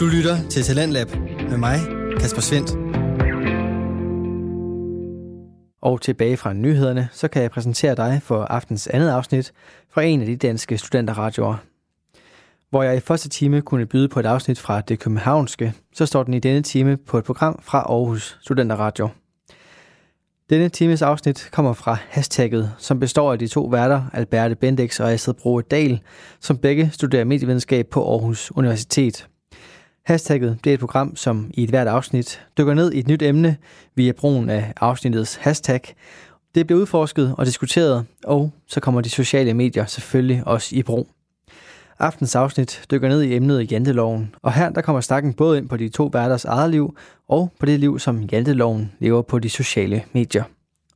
Du lytter til Talentlab med mig, Kasper Svendt. Og tilbage fra nyhederne, så kan jeg præsentere dig for aftens andet afsnit fra en af de danske studenterradioer. Hvor jeg i første time kunne byde på et afsnit fra det københavnske, så står den i denne time på et program fra Aarhus Studenterradio. Denne times afsnit kommer fra hashtagget, som består af de to værter, Alberte Bendix og Astrid Broe Dahl, som begge studerer medievidenskab på Aarhus Universitet. Hashtagget det er et program, som i et hvert afsnit dykker ned i et nyt emne via brugen af afsnittets hashtag. Det bliver udforsket og diskuteret, og så kommer de sociale medier selvfølgelig også i brug. Aftens afsnit dykker ned i emnet janteloven, og her der kommer snakken både ind på de to værters eget liv, og på det liv, som janteloven lever på de sociale medier.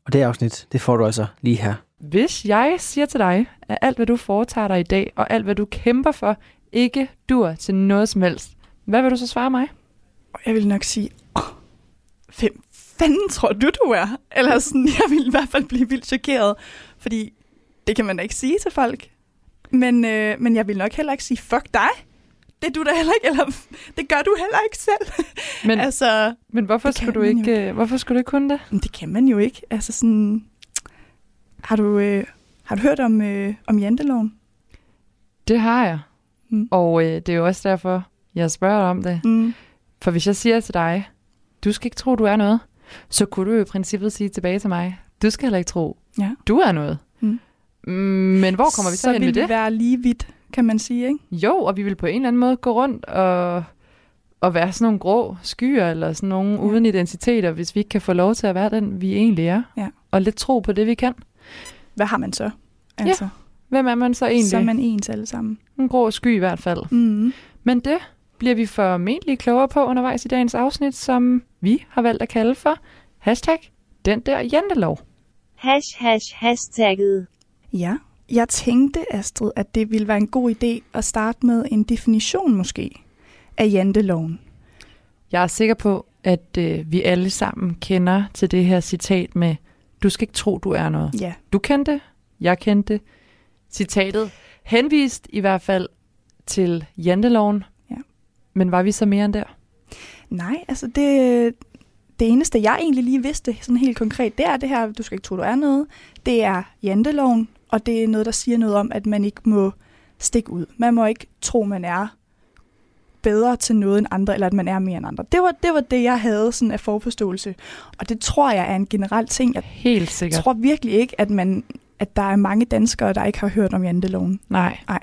Og det afsnit, det får du altså lige her. Hvis jeg siger til dig, at alt, hvad du foretager dig i dag, og alt, hvad du kæmper for, ikke dur til noget som helst, hvad vil du så svare mig? Jeg vil nok sige, oh, hvem fanden tror du, du er? Eller sådan, jeg vil i hvert fald blive vildt chokeret, fordi det kan man da ikke sige til folk. Men, øh, men jeg vil nok heller ikke sige, fuck dig. Det er du da heller ikke, eller det gør du heller ikke selv. Men, altså, men hvorfor, skulle du ikke, øh, hvorfor skulle du ikke kunne det? men det kan man jo ikke. Altså sådan, har du, øh, har du hørt om, øh, om janteloven? Det har jeg. Mm. Og øh, det er jo også derfor, jeg spørger dig om det. Mm. For hvis jeg siger til dig, du skal ikke tro, du er noget, så kunne du jo i princippet sige tilbage til mig, du skal heller ikke tro, Ja. du er noget. Mm. Mm, Men hvor kommer vi så, så hen vil med vi det? være lige vidt, kan man sige, ikke? Jo, og vi vil på en eller anden måde gå rundt og, og være sådan nogle grå skyer, eller sådan nogle Ja. ja. uden identiteter, hvis vi ikke kan få lov til at være den, vi egentlig er. Ja. Og lidt tro på det, vi kan. Hvad har man så? Altså, Hvem er man så egentlig? så er man ens alle sammen. En grå sky i hvert fald. Mm. Men det bliver vi formentlig klogere på undervejs i dagens afsnit, som vi har valgt at kalde for hashtag den der jantelov. Hash hash hashtagget. Ja, jeg tænkte, Astrid, at det ville være en god idé at starte med en definition måske af janteloven. Jeg er sikker på, at øh, vi alle sammen kender til det her citat med, du skal ikke tro, du er noget. Ja, Du kendte det, jeg kendte det. Citatet henvist i hvert fald til janteloven. Men var vi så mere end der? nej, altså det, det eneste, jeg egentlig lige vidste sådan helt konkret, det er det her, du skal ikke tro, du er noget. Det er janteloven, og det er noget, der siger noget om, at man ikke må stikke ud. Man må ikke tro, man er bedre til noget end andre, eller at man er mere end andre. Det var det, var det jeg havde sådan af forforståelse. Og det tror jeg er en generel ting. Jeg Helt sikkert. tror virkelig ikke, at, man, at der er mange danskere, der ikke har hørt om janteloven. Nej. Nej.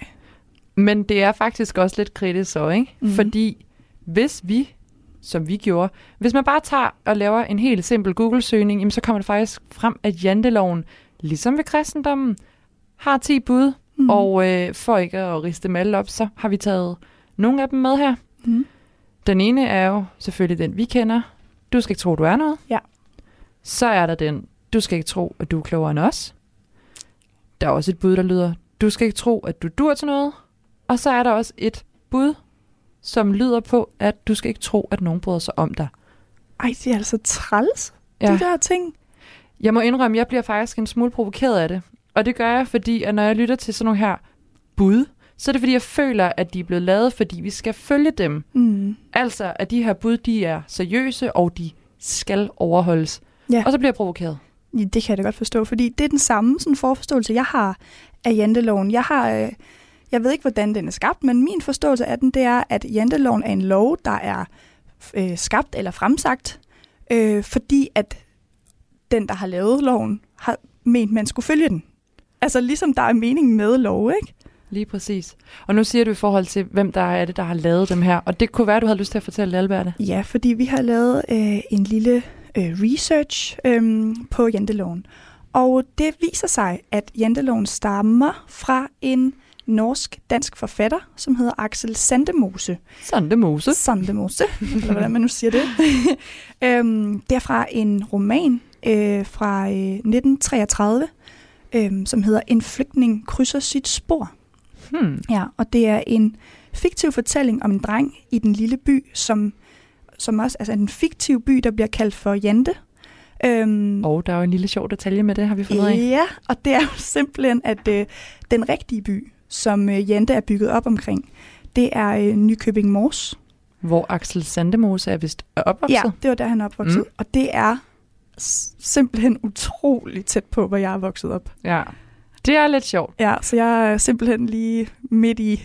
Men det er faktisk også lidt kritisk så, ikke? Mm. Fordi hvis vi, som vi gjorde, hvis man bare tager og laver en helt simpel Google-søgning, jamen, så kommer det faktisk frem, at janteloven, ligesom ved kristendommen, har 10 bud. Mm. Og øh, for ikke at riste dem alle op, så har vi taget nogle af dem med her. Mm. Den ene er jo selvfølgelig den, vi kender. Du skal ikke tro, du er noget. Ja. Så er der den, du skal ikke tro, at du er klogere end os. Der er også et bud, der lyder, du skal ikke tro, at du dur til noget. Og så er der også et bud, som lyder på, at du skal ikke tro, at nogen bryder sig om dig. Ej, det er altså træls, Ja. de der ting. Jeg må indrømme, jeg bliver faktisk en smule provokeret af det. Og det gør jeg, fordi at når jeg lytter til sådan nogle her bud, så er det fordi, jeg føler, at de er blevet lavet, fordi vi skal følge dem. Mm. Altså, at de her bud, de er seriøse, og de skal overholdes. Ja. Og så bliver jeg provokeret. Ja, Det kan jeg da godt forstå, fordi det er den samme sådan, forforståelse, jeg har af janteloven. Jeg har, øh, jeg ved ikke, hvordan den er skabt, men min forståelse af den, det er, at janteloven er en lov, der er øh, skabt eller fremsagt, øh, fordi at den, der har lavet loven, har ment, man skulle følge den. Altså ligesom der er mening med lov, ikke? Lige præcis. Og nu siger du i forhold til, hvem der er det, der har lavet dem her. Og det kunne være, du havde lyst til at fortælle Alberte. Ja, fordi vi har lavet øh, en lille øh, research øh, på janteloven. Og det viser sig, at janteloven stammer fra en norsk-dansk forfatter, som hedder Axel Sandemose. Sådan det mose. Sandemose, eller hvordan man nu siger det. øhm, det er fra en roman øh, fra øh, 1933, øh, som hedder En flygtning krydser sit spor. Hmm. Ja, og det er en fiktiv fortælling om en dreng i den lille by, som, som også altså en fiktiv by, der bliver kaldt for Jante. Øhm, Og der er jo en lille sjov detalje med det, har vi fundet af. Ja, og det er jo simpelthen, at øh, den rigtige by, som øh, Jante er bygget op omkring, det er øh, Nykøbing Mors. Hvor Axel Sandemose er vist opvokset. Ja, det var der, han er opvokset. Mm. Og det er simpelthen utroligt tæt på, hvor jeg er vokset op. ja. Det er lidt sjovt. Ja, så jeg er simpelthen lige midt i...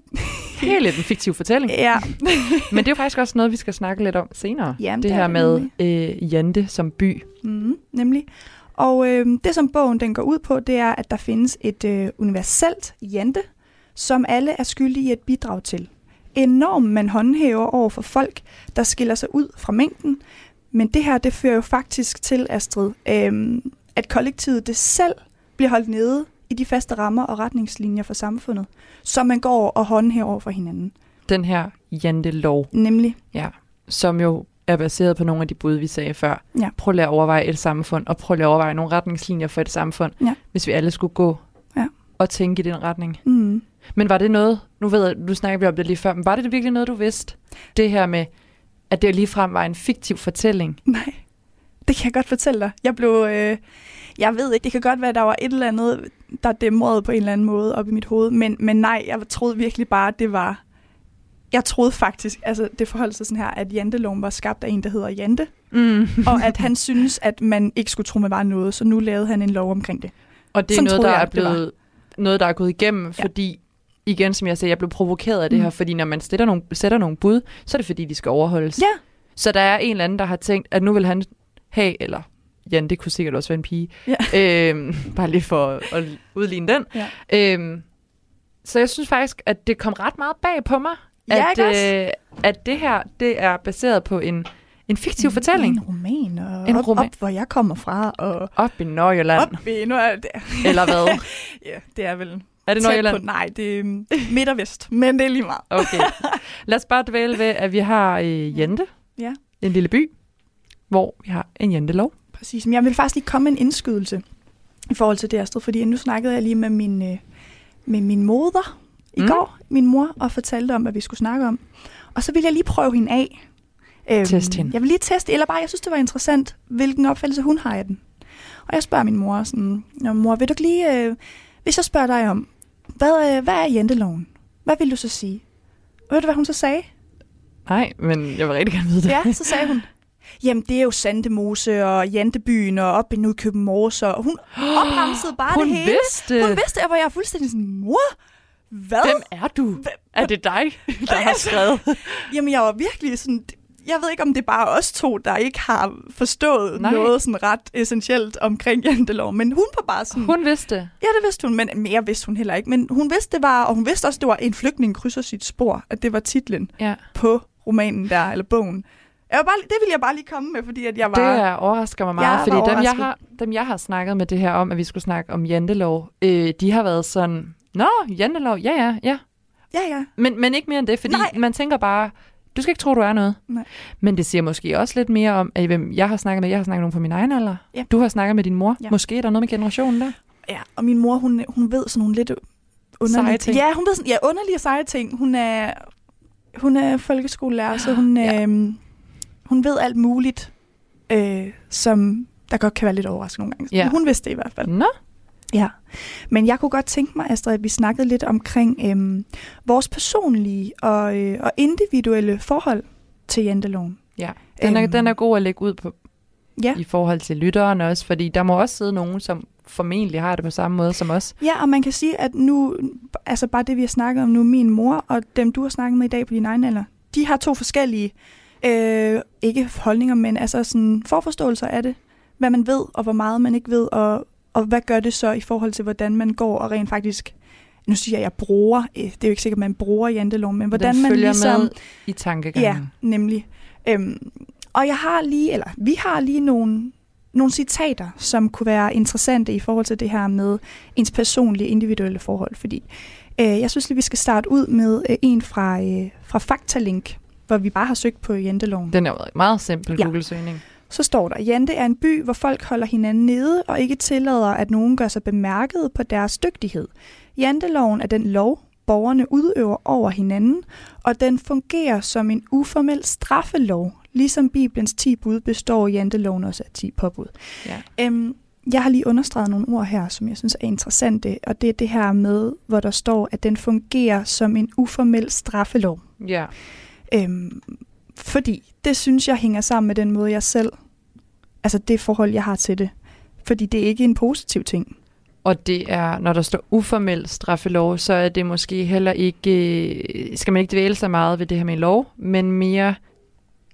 Lidt en fiktiv fortælling. Ja, Men det er jo faktisk også noget, vi skal snakke lidt om senere. Jamen, det det er her med øh, Jante som by. mm, nemlig. Og øh, det, som bogen den går ud på, det er, at der findes et øh, universelt jante, som alle er skyldige i at bidrage til. Enormt man håndhæver over for folk, der skiller sig ud fra mængden. Men det her, det fører jo faktisk til, Astrid, øh, at kollektivet det selv bliver holdt nede i de faste rammer og retningslinjer for samfundet, som man går og håndhæver over for hinanden. Den her Jante-lov, Nemlig, ja, som jo er baseret på nogle af de bud, vi sagde før. Ja. Prøv lige at overveje et samfund, og prøv lige at overveje nogle retningslinjer for et samfund, Ja. hvis vi alle skulle gå Ja. og tænke i den retning. mm, Men var det noget, nu ved jeg, du snakkede om det lige før, men var det virkelig noget, du vidste? Det her med, at det ligefrem var en fiktiv fortælling. Nej, det kan jeg godt fortælle dig. Jeg blev... Øh, jeg ved ikke, det kan godt være, at der var et eller andet, der dæmrede på en eller anden måde op i mit hoved, men, men nej, jeg troede virkelig bare, at det var... Jeg troede faktisk, altså det forholdt sig sådan her, at janteloven var skabt af en, der hedder Jante, Mm. og at han synes, at man ikke skulle tro, man var noget, så nu lavede han en lov omkring det. Og det er Sådan noget, der jeg, er blevet noget, der er gået igennem, Ja. fordi igen, som jeg sagde, jeg blev provokeret af det Mm. her, fordi når man sætter nogle, sætter nogle bud, så er det fordi, de skal overholdes. Ja. Så der er en eller anden, der har tænkt, at nu vil han have, eller Jan, det kunne sikkert også være en pige, Ja. øhm, bare lige for at, at udligne den. Ja. Øhm, så jeg synes faktisk, at det kom ret meget bag på mig, Ja, at, øh, at det her, det er baseret på en, en fiktiv fortælling. En roman, og En op, roman. op, hvor jeg kommer fra, og Op i Nordjylland, op i... Det, eller hvad? ja, det er vel Er det Nordjylland? På, nej, det er mm, midt og vest, men det er lige meget. Okay. Lad os bare dvæle ved, at vi har øh, Jente. Ja. En lille by, hvor vi har en Jentelov. Præcis, men jeg vil faktisk lige komme med en indskydelse i forhold til det, Astrid, fordi nu snakkede jeg lige med min, øh, med min moder i Mm. går, min mor, og fortalte om, hvad vi skulle snakke om. Og så ville jeg lige prøve hende af. Øhm, Test hende. Jeg vil lige teste, eller bare, jeg synes, det var interessant, hvilken opfattelse hun har af den. Og jeg spørger min mor sådan, "Nå, mor, vil du lige, øh, hvis jeg spørger dig om, hvad, øh, hvad er jenteloven? Hvad vil du så sige? Ved du, hvad hun så sagde? Nej, men jeg vil rigtig gerne vide det. Ja, så sagde hun, jamen det er jo Sandemose og Jantebyen og op i Nykøben Mors, og hun opremsede bare Hun det hele. vidste. Hun vidste, og hvor jeg er fuldstændig sådan, mor, hvad? Hvem er du? Hvem- Er det dig, der har skrevet? Jamen jeg var virkelig sådan, jeg ved ikke, om det er bare os to, der ikke har forstået Nej. Noget sådan ret essentielt omkring jantelov, men hun var bare sådan, Hun vidste. ja det vidste hun, men mere vidste hun heller ikke, men hun vidste det var, og hun vidste også, det var en flygtning krydser sit spor, at det var titlen Ja. på romanen der, eller bogen. Jeg var bare, det ville jeg bare lige komme med, fordi at jeg var... Det er, overrasker mig meget, fordi dem jeg, har, dem, jeg har snakket med det her om, at vi skulle snakke om jantelov, øh, de har været sådan, Nå, jantelov, ja, ja, ja. Ja, ja. Men, men ikke mere end det, fordi Nej. man tænker bare, du skal ikke tro, du er noget. Nej. Men det siger måske også lidt mere om, at hvem jeg har snakket med, jeg har snakket med nogen fra min egen alder. Ja. Du har snakket med din mor. Ja. Måske er der noget med generationen der. Ja, og min mor, hun, hun ved sådan nogle lidt underlige Seje ting. Ja, hun ved sådan, ja, underlige seje ting. Hun er, hun er folkeskolelærer, så hun, Ja. øhm, hun ved alt muligt, øh, som der godt kan være lidt overraskende nogle gange. Ja. Hun vidste det i hvert fald. Nå, Ja. Men jeg kunne godt tænke mig, Astrid, at vi snakkede lidt omkring øhm, vores personlige og, øh, og individuelle forhold til janteloven. ja. Den er, Øhm. den er god at lægge ud på Ja. i forhold til lytteren også, fordi der må også sidde nogen, som formentlig har det på samme måde som os. Ja, og man kan sige, at nu, altså bare det, vi har snakket om nu, min mor og dem, du har snakket med i dag på din egen alder, de har to forskellige, øh, ikke holdninger, men altså sådan forforståelser af det. Hvad man ved, og hvor meget man ikke ved, og, og hvad gør det så i forhold til, hvordan man går og rent faktisk, nu siger jeg, jeg bruger, øh, det er jo ikke sikkert, at man bruger janteloven, men hvordan den man ligesom... med i tankegangen. Ja, nemlig. Øhm, og jeg har lige, eller vi har lige nogle, nogle citater, som kunne være interessante i forhold til det her med ens personlige individuelle forhold. Fordi øh, jeg synes lige, vi skal starte ud med øh, en fra, øh, fra Faktalink, hvor vi bare har søgt på janteloven. Den er jo meget simpel Ja. Google-søgning. Så står der, Jante er en by, hvor folk holder hinanden nede og ikke tillader, at nogen gør sig bemærket på deres dygtighed. Janteloven er den lov, borgerne udøver over hinanden, og den fungerer som en uformel straffelov. Ligesom Bibelens 10 bud består janteloven også af 10 påbud. Ja. Øhm, jeg har lige understreget nogle ord her, som jeg synes er interessante, og det er det her med, hvor der står, at den fungerer som en uformel straffelov. Ja. Øhm, fordi det synes jeg hænger sammen med den måde, jeg selv, altså det forhold, jeg har til det. Fordi det er ikke en positiv ting. Og det er, når der står uformel straffelov, så er det måske heller ikke, øh, skal man ikke dvæle sig meget ved det her med lov, men mere,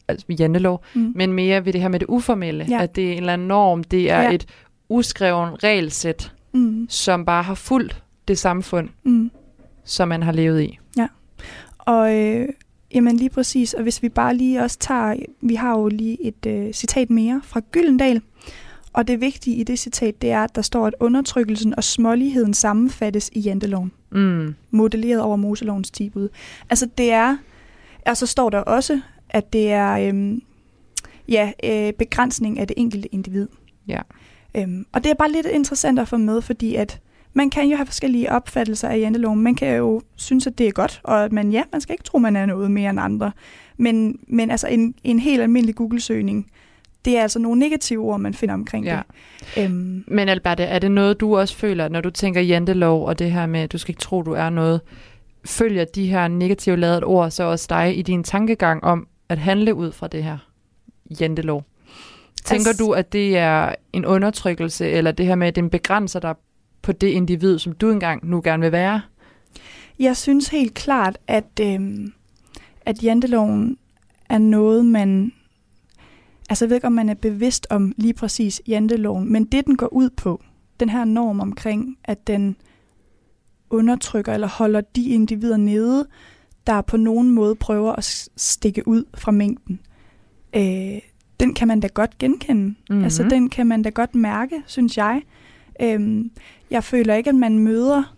altså jantelov, Mm. men mere ved det her med det uformelle, Ja. at det er en eller anden norm, det er Ja. et uskreven regelsæt, Mm. som bare har fulgt det samfund, Mm. som man har levet i. Og øh, jamen lige præcis, og hvis vi bare lige også tager, vi har jo lige et øh, citat mere fra Gyldendal, og det vigtige i det citat, det er, at der står, at undertrykkelsen og småligheden sammenfattes i janteloven, Mm. modelleret over Moselovens 10 bud. Altså det er, og så står der også, at det er øhm, ja, øh, begrænsning af det enkelte individ. Ja. Øhm, og det er bare lidt interessant at få med, fordi at man kan jo have forskellige opfattelser af janteloven. Man kan jo synes, at det er godt, og at man, ja, man skal ikke tro, man er noget mere end andre. Men, men altså en, en helt almindelig Google-søgning, det er altså nogle negative ord, man finder omkring Ja. det. Øhm, Men Alberte, er det noget, du også føler, når du tænker jantelov og det her med, at du skal ikke tro, du er noget, følger de her negative ladede ord så også dig i din tankegang om at handle ud fra det her jantelov? Tænker Altså- du, at det er en undertrykkelse, eller det her med, at den begrænser dig på det individ, som du engang nu gerne vil være? Jeg synes helt klart, at, øhm, at janteloven er noget, man... Altså jeg ved ikke, om man er bevidst om lige præcis janteloven, men det, den går ud på, den her norm omkring, at den undertrykker eller holder de individer nede, der på nogen måde prøver at stikke ud fra mængden. Øh, den kan man da godt genkende. Mhm. Mm-hmm. Altså den kan man da godt mærke, synes jeg. Øhm, jeg føler ikke, at man møder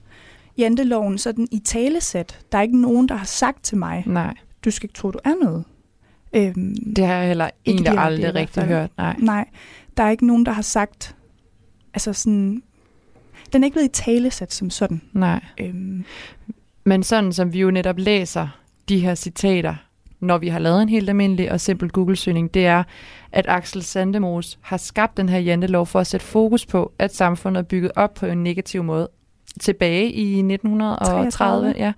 janteloven sådan i talesæt. Der er ikke nogen, der har sagt til mig, Nej, du skal ikke tro, du er noget. Øhm, det har jeg heller egentlig aldrig hvert rigtig hørt. Nej. Nej, der er ikke nogen, der har sagt, altså sådan, den er ikke blevet i talesæt som sådan. Nej. Øhm, Men sådan som vi jo netop læser de her citater, når vi har lavet en helt almindelig og simpel Google-søgning, det er, at Axel Sandemos har skabt den her jantelov for at sætte fokus på, at samfundet er bygget op på en negativ måde. Tilbage i 1930, ja,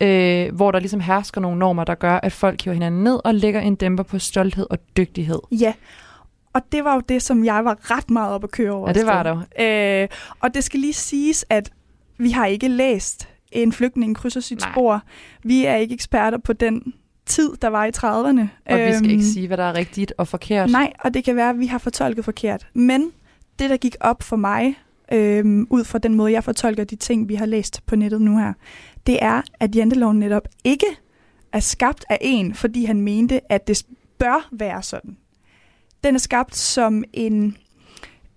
øh, hvor der ligesom hersker nogle normer, der gør, at folk hiver hinanden ned og lægger en dæmper på stolthed og dygtighed. ja, og det var jo det, som jeg var ret meget op at køre over. Ja, det var der Øh, og det skal lige siges, at vi har ikke læst En flygtning krydser sit Nej. spor. Vi er ikke eksperter på den tid, der var i 30'erne. Og vi skal ikke Øhm, sige, hvad der er rigtigt og forkert. Nej, og det kan være, at vi har fortolket forkert. Men det, der gik op for mig, øhm, ud fra den måde, jeg fortolker de ting, vi har læst på nettet nu her, det er, at janteloven netop ikke er skabt af en, fordi han mente, at det bør være sådan. Den er skabt som en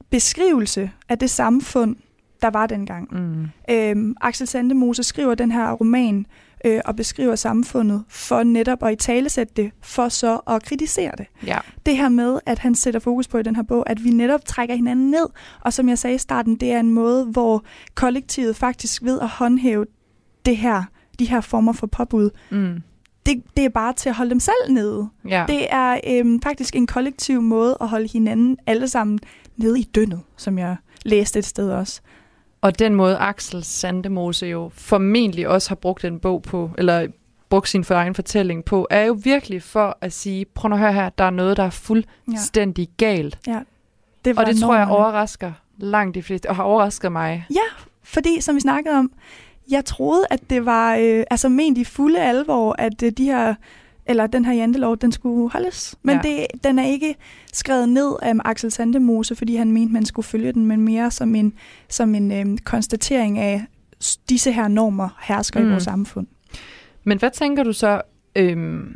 beskrivelse af det samfund, der var dengang. Mm. Øhm, Axel Sandemose skriver den her roman øh, og beskriver samfundet for netop at i talesætte det, for så at kritisere det. Ja. Det her med, at han sætter fokus på i den her bog, at vi netop trækker hinanden ned, og som jeg sagde i starten, det er en måde, hvor kollektivet faktisk ved at håndhæve det her, de her former for påbud, Mm. det, det er bare til at holde dem selv nede. ja. Det er øhm, faktisk en kollektiv måde at holde hinanden alle sammen nede i dønnet, som jeg læste et sted også. Og den måde Axel Sandemose jo formentlig også har brugt den bog på, eller brugt sin for egen fortælling på, er jo virkelig for at sige, prøv at høre her, der er noget, der er fuldstændig ja. galt. Det Og det tror jeg overrasker langt de fleste, og har overrasket mig. Fordi, som vi snakkede om, jeg troede, at det var øh, altså ment i fulde alvor, at øh, de her, eller den her jantelov, den skulle holdes. Men Ja. det, den er ikke skrevet ned af Axel Sandemose, fordi han mente, man skulle følge den, men mere som en, som en øh, konstatering af, disse her normer hersker mm. Mm. i vores samfund. Men hvad tænker du så, øhm,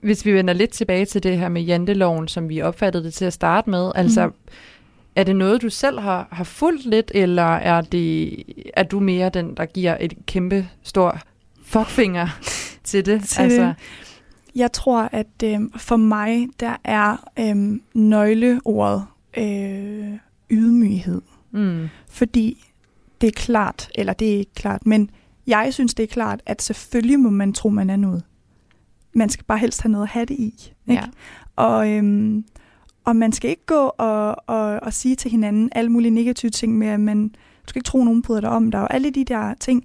hvis vi vender lidt tilbage til det her med janteloven, som vi opfattede det til at starte med? Altså, Mhm. er det noget, du selv har, har fulgt lidt, eller er, det, er du mere den, der giver et kæmpe stor fuckfinger til det? Til det. Jeg tror, at øh, for mig, der er øh, nøgleordet øh, ydmyghed. Mm. Fordi det er klart, eller det er ikke klart, men jeg synes, det er klart, at selvfølgelig må man tro, man er noget. Man skal bare helst have noget at have det i. Ikke? Ja. Og, øhm, og man skal ikke gå og, og, og sige til hinanden alle mulige negative ting med, at man, du skal ikke tro, nogen bryder dig om dig, og alle de der ting.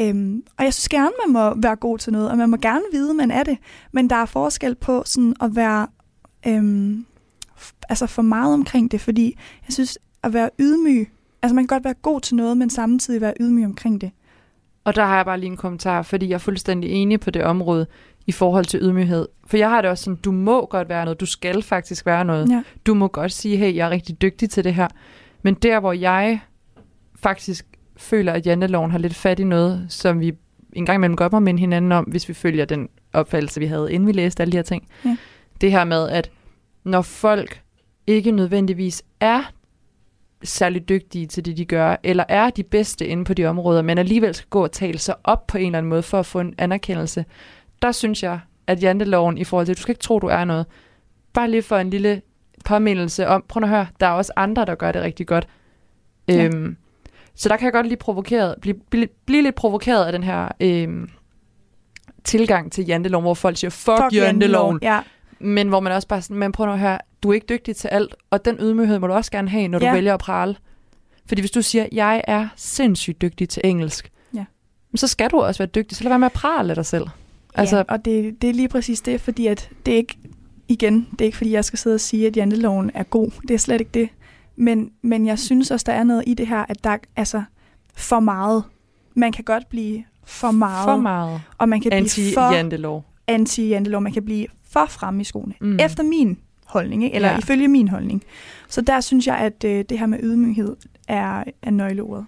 Øhm, og jeg synes gerne, man må være god til noget, og man må gerne vide, man er det. Men der er forskel på sådan at være øhm, altså for meget omkring det, fordi jeg synes, at være ydmyg, altså man kan godt være god til noget, men samtidig være ydmyg omkring det. Og der har jeg bare lige en kommentar, fordi jeg er fuldstændig enig på det område i forhold til ydmyghed. For jeg har det også sådan, du må godt være noget, du skal faktisk være noget. Ja. Du må godt sige, hey, jeg er rigtig dygtig til det her. Men der, hvor jeg faktisk føler, at janteloven har lidt fat i noget, som vi en gang imellem godt må minde hinanden om, hvis vi følger den opfattelse, vi havde, inden vi læste alle de her ting. Ja. Det her med, at når folk ikke nødvendigvis er særlig dygtige til det, de gør, eller er de bedste inde på de områder, men alligevel skal gå og tale sig op på en eller anden måde for at få en anerkendelse, der synes jeg, at janteloven i forhold til, at du skal ikke tro, du er noget, bare lige for en lille påmindelse om, prøv at høre, der er også andre, der gør det rigtig godt. Ja. Øhm, så der kan jeg godt lige provokeret, blive, blive, blive lidt provokeret af den her øhm, tilgang til janteloven, hvor folk siger, fuck, fuck janteloven, Ja, men hvor man også bare sådan, men prøv nu at høre, du er ikke dygtig til alt, og den ydmyghed må du også gerne have, når du Ja. vælger at prale. Fordi hvis du siger, jeg er sindssygt dygtig til engelsk, Ja. så skal du også være dygtig, så lad være med at prale af dig selv. altså, Altså, ja, og det, det er lige præcis det, fordi at det er ikke, igen, det er ikke fordi, jeg skal sidde og sige, at janteloven er god. Det er slet ikke det. Men, men jeg synes også, der er noget i det her, at der er altså for meget. Man kan godt blive for meget, for meget og man kan blive for anti-jantelov. anti-jantelov. Man kan blive for fremme i skoene. Mm. Efter min holdning, ikke? eller Ja. ja. ifølge min holdning. Så der synes jeg, at øh, det her med ydmyghed er, er nøgleordet.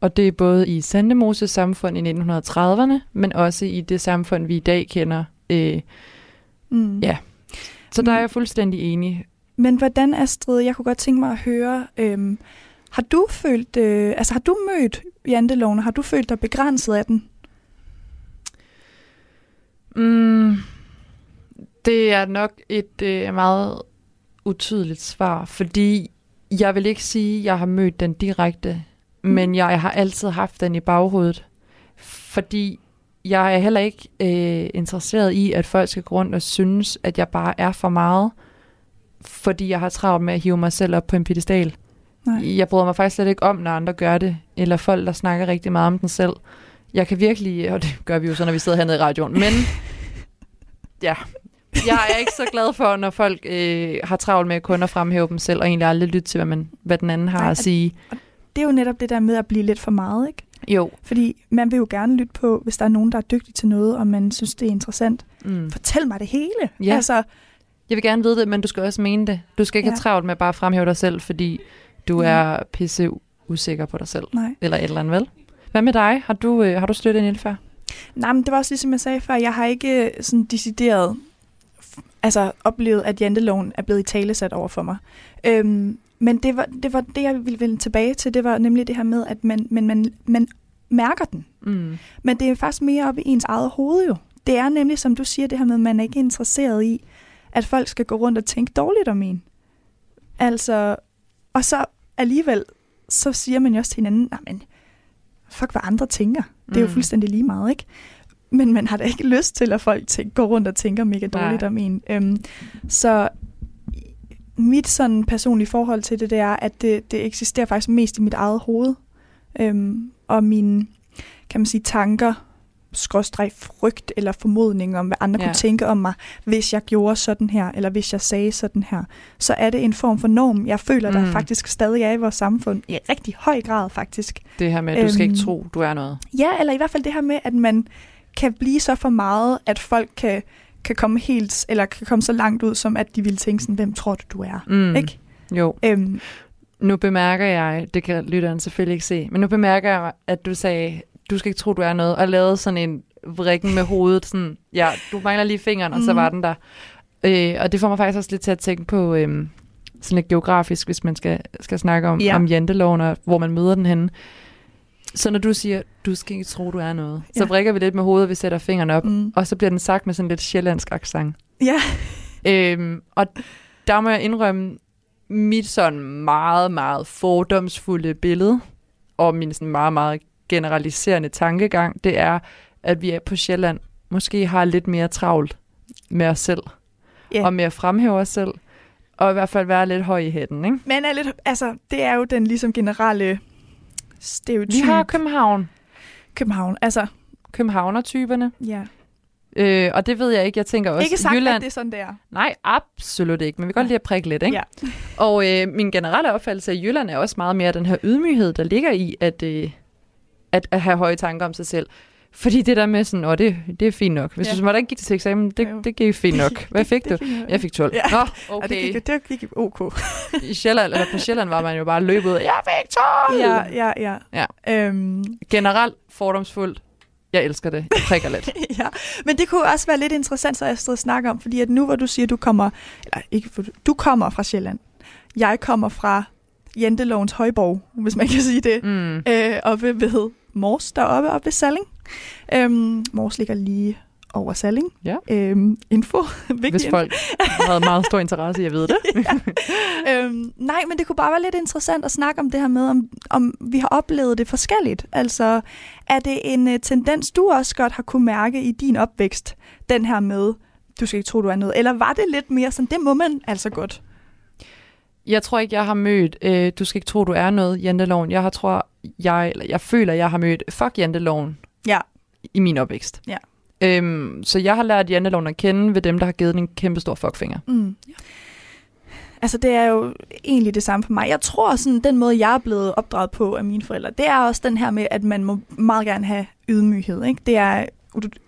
Og det er både i Sandemoses samfund i 1930'erne, men også i det samfund, vi i dag kender. Øh, Mm. Ja. så der er Mm. jeg fuldstændig enig. Men hvordan, Astrid, jeg kunne godt tænke mig at høre, øhm, har du følt, øh, altså har du mødt janteloven, og har du følt dig begrænset af den? Mm, det er nok et øh, meget utydeligt svar, fordi jeg vil ikke sige, at jeg har mødt den direkte, mm. men jeg har altid haft den i baghovedet, fordi jeg er heller ikke øh, interesseret i, at folk skal gå rundt og synes, at jeg bare er for meget, fordi jeg har travlt med at hive mig selv op på en pedestal. Nej. Jeg bryder mig faktisk slet ikke om, når andre gør det, eller folk, der snakker rigtig meget om den selv. Jeg kan virkelig, og det gør vi jo så, når vi sidder hernede i radioen, men ja, jeg er ikke så glad for, når folk øh, har travlt med kun at fremhæve dem selv, og egentlig aldrig lytte til, hvad, man, hvad den anden har Nej, at sige. Det er jo netop det der med at blive lidt for meget, ikke? Jo. Fordi man vil jo gerne lytte på, hvis der er nogen, der er dygtig til noget, og man synes, det er interessant. Mm. Fortæl mig det hele. Ja. Altså, Jeg vil gerne vide det, men du skal også mene det. Du skal ikke ja. Ja. have travlt med at bare fremhæve dig selv, fordi du Mm. er pisse usikker på dig selv. nej. Eller et eller andet, vel? Hvad med dig? Har du, øh, har du støttet en før? Nej, men det var også ligesom jeg sagde før, jeg har ikke øh, sådan decideret altså, oplevet, at janteloven er blevet i talesat over for mig. Øhm, men det var, det var det, jeg ville vende tilbage til, det var nemlig det her med, at man, men man, man mærker den. Mm. Men det er faktisk mere op i ens eget hoved jo. Det er nemlig, som du siger, det her med, at man er ikke interesseret i, at folk skal gå rundt og tænke dårligt om en. Altså, og så alligevel, så siger man jo også til hinanden, nej men, fuck hvad andre tænker. Det er jo Mm. fuldstændig lige meget, ikke? Men man har da ikke lyst til, at folk tænker, går rundt og tænker mega dårligt Nej. om en. Øhm, så mit sådan personlige forhold til det, det er, at det, det eksisterer faktisk mest i mit eget hoved. Øhm, og mine, kan man sige, tanker, skråstreg frygt eller formodning om, hvad andre Ja. kunne tænke om mig, hvis jeg gjorde sådan her, eller hvis jeg sagde sådan her, så er det en form for norm, jeg føler, der Mm. faktisk stadig er i vores samfund. I rigtig høj grad, faktisk. Det her med, at du skal ikke Øhm, tro, du er noget. Ja, eller i hvert fald det her med, at man kan blive så for meget, at folk kan, kan komme helt, eller kan komme så langt ud, som at de vil tænke sådan, hvem tror du, du er? Mm. Ikke? Jo. Øhm, Nu bemærker jeg, det kan lytteren selvfølgelig ikke se, men nu bemærker jeg, at du sagde, du skal ikke tro, du er noget, og lavede sådan en vrikken med hovedet, sådan, ja, du mangler lige fingeren, og så Mhm. var den der. Øh, og det får mig faktisk også lidt til at tænke på, øh, sådan lidt geografisk, hvis man skal, skal snakke om, ja. Om janteloven, og hvor man møder den henne. Så når du siger, du skal ikke tro, du er noget, ja. så vrikker vi lidt med hovedet, og vi sætter fingeren op, mm, og så bliver den sagt med sådan lidt sjællandsk accent. ja, Øhm, og der må jeg indrømme, mit sådan meget, meget fordomsfulde billede, og min sådan meget, meget generaliserende tankegang, det er, at vi er på Sjælland måske har lidt mere travlt med os selv, ja. og med at fremhæve os selv, og i hvert fald være lidt høj i hætten, ikke? Men er lidt, altså, det er jo den ligesom generelle stereotyp. Vi har København. København, altså, Københavner-typerne. ja. Øh, og det ved jeg ikke. Jeg tænker også, Ikke sagt, Jylland... at det er sådan, det er. Nej, absolut ikke. Men vi kan godt lide at prikke lidt, ikke? Ja. Og øh, min generelle opfattelse af Jylland er også meget mere den her ydmyghed, der ligger i at, øh, at, at have høje tanker om sig selv. Fordi det der med sådan, åh, det, det er fint nok. Hvis Ja. ja. du ikke gik til eksamen, det, det gik fint nok. Hvad fik det, du? Det jeg. Fik 12. Ja. Nå, Og det okay. gik, det gik ok. I Sjælland, eller på Sjælland var man jo bare løbet Jeg fik 12! Ja, ja, ja. Ja. Øhm, Generelt fordomsfuldt. Jeg elsker det. Jeg prikker lidt. ja. Men det kunne også være lidt interessant, så jeg og snakke om, fordi at nu hvor du siger, du kommer, eller ikke, du kommer fra Sjælland. Jeg kommer fra Jantelovens Højborg, hvis man kan sige det. Mm. øh, oppe ved Mors, deroppe oppe ved Salling. Øhm, Mors ligger lige over Salling. Ja. Øhm, info. Vigtig Hvis info. folk havde meget stor interesse i at vide det. øhm, nej, men det kunne bare være lidt interessant at snakke om det her med, om, om vi har oplevet det forskelligt. Altså, er det en uh, tendens, du også godt har kunne mærke i din opvækst, den her med, du skal ikke tro, du er noget, eller var det lidt mere sådan, det må man altså godt? Jeg tror ikke, jeg har mødt, øh, du skal ikke tro, du er noget, janteloven. Jeg har, tror, jeg, eller jeg føler, jeg har mødt, fuck janteloven Ja. i min opvækst. Ja. Øhm, så jeg har lært janteloven at kende ved dem, der har givet den en kæmpe stor fuckfinger. Mm. Altså, det er jo egentlig det samme for mig. Jeg tror, sådan, den måde, jeg er blevet opdraget på af mine forældre, det er også den her med, at man må meget gerne have ydmyghed. Ikke? Det er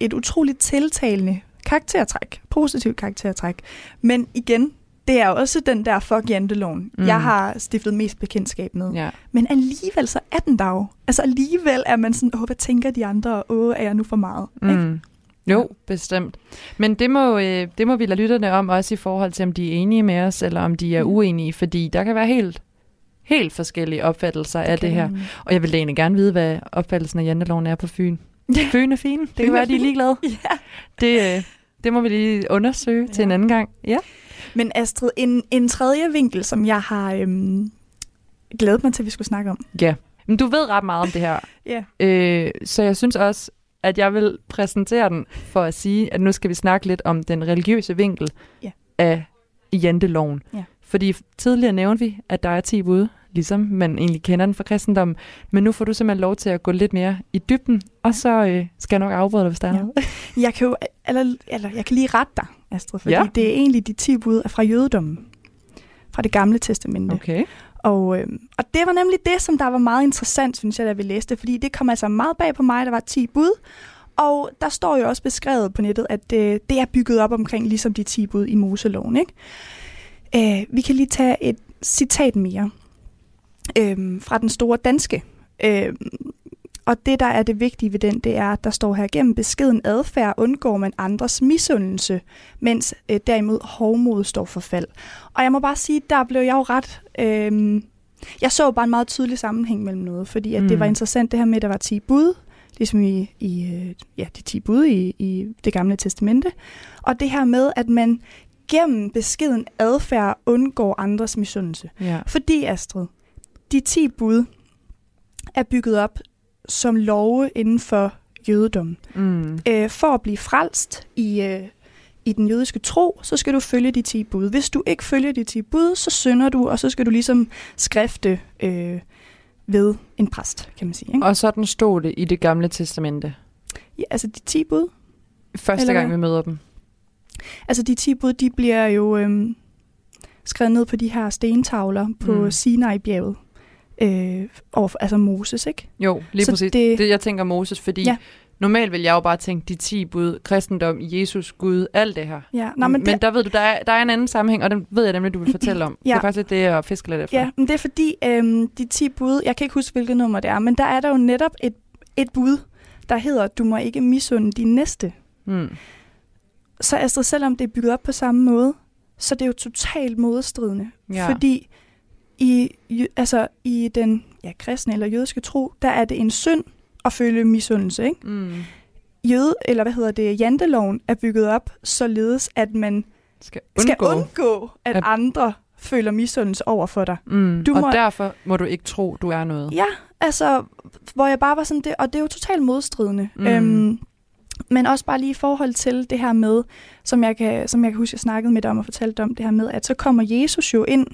et utroligt tiltalende karaktertræk, positivt karaktertræk. Men igen, det er også den der fuck janteloven, Mm. jeg har stiftet mest bekendtskab med. Ja. Men alligevel så er den der jo. Altså alligevel er man sådan, åh, hvad tænker de andre? Åh, er jeg nu for meget? Ikke? Mm. Jo, bestemt. Men det må, øh, det må vi lade lytterne om, også i forhold til, om de er enige med os, eller om de er Mm. uenige, fordi der kan være helt, helt forskellige opfattelser af det her. man- Og jeg vil egentlig gerne vide, hvad opfattelsen af janteloven er på Fyn. Fyn er fin. Det kan være, de er ligeglade. Ja. Det, øh, det må vi lige undersøge ja. til en anden gang. Ja. Men Astrid, en, en tredje vinkel, som jeg har øhm, glædet mig til, at vi skulle snakke om. ja. Men du ved ret meget om det her. Ja. Øh, så jeg synes også, at jeg vil præsentere den for at sige, at nu skal vi snakke lidt om den religiøse vinkel Ja. af janteloven. Ja. Fordi tidligere nævnte vi, at der er 10 bud, ligesom man egentlig kender den fra kristendommen. Men nu får du simpelthen lov til at gå lidt mere i dybden, og så øh, skal jeg nok afbryde dig, hvis der er Ja. noget. Jeg kan jo, eller, eller jeg kan lige rette dig, Astrid, fordi Ja. det er egentlig de 10 bud er fra jødedommen. Fra det gamle testamente. Okay. Og, øh, og det var nemlig det, som der var meget interessant, synes jeg, da vi læste, fordi det kom altså meget bag på mig, der var 10 bud, og der står jo også beskrevet på nettet, at øh, det er bygget op omkring ligesom de 10 bud i Moseloven. Ikke? Øh, vi kan lige tage et citat mere øh, fra den store danske. Øh, og det, der er det vigtige ved den, det er, at der står her, gennem beskeden adfærd undgår man andres misundelse, mens øh, derimod hovmod står for fald. Og jeg må bare sige, der blev jeg jo ret... Øh, jeg så bare en meget tydelig sammenhæng mellem noget, fordi at mm. Mm. det var interessant det her med, at der var 10 bud, ligesom i, i øh, ja, de 10 bud i, i det gamle testamente. Og det her med, at man gennem beskeden adfærd undgår andres misundelse. Ja. Fordi, Astrid, de 10 bud er bygget op som love inden for jødedommen. Mm. Øh, for at blive frelst i, øh, i den jødiske tro, så skal du følge de 10 bud. Hvis du ikke følger de 10 bud, så synder du, og så skal du ligesom skrifte øh, ved en præst, kan man sige. Ikke? Og sådan stod det i det gamle testamente. Ja, altså de 10 bud, Første Eller gang, vi møder dem. altså de 10 bud, de bliver jo øh, skrevet ned på de her stentavler på mm. Sinai-bjerget. Øh, overfor, altså Moses, ikke? Jo, lige Så præcis. Det... det- jeg tænker Moses, fordi ja. Normalt vil jeg jo bare tænke de 10 bud, kristendom, Jesus, Gud, alt det her. Ja, Nå, men, men det, der ved du, der er, der er en anden sammenhæng, og den ved jeg nemlig, du vil fortælle om. Ja. Det er faktisk det, jeg fisker lidt efter. Ja, men det er fordi, øhm, de 10 bud, jeg kan ikke huske, hvilket nummer det er, men der er der jo netop et, et bud, der hedder, du må ikke misunde din næste. Hmm. Så Astrid, selvom det er bygget op på samme måde, så det er jo totalt modstridende. Ja. Fordi i, altså, i den ja, kristne eller jødiske tro, der er det en synd at føle misundelse. Ikke? Mm. Jøde, eller hvad hedder det, janteloven er bygget op, således at man Skal skal undgå. undgå, at At- andre føler misundelse over for dig. Mm. Du og må- derfor må du ikke tro, du er noget. Ja, altså, hvor jeg bare var sådan, det, og det er jo totalt modstridende. Mm. Øhm, men også bare lige i forhold til det her med, som jeg kan, som jeg kan huske, jeg snakkede med dig om og fortalte om det her med, at så kommer Jesus jo ind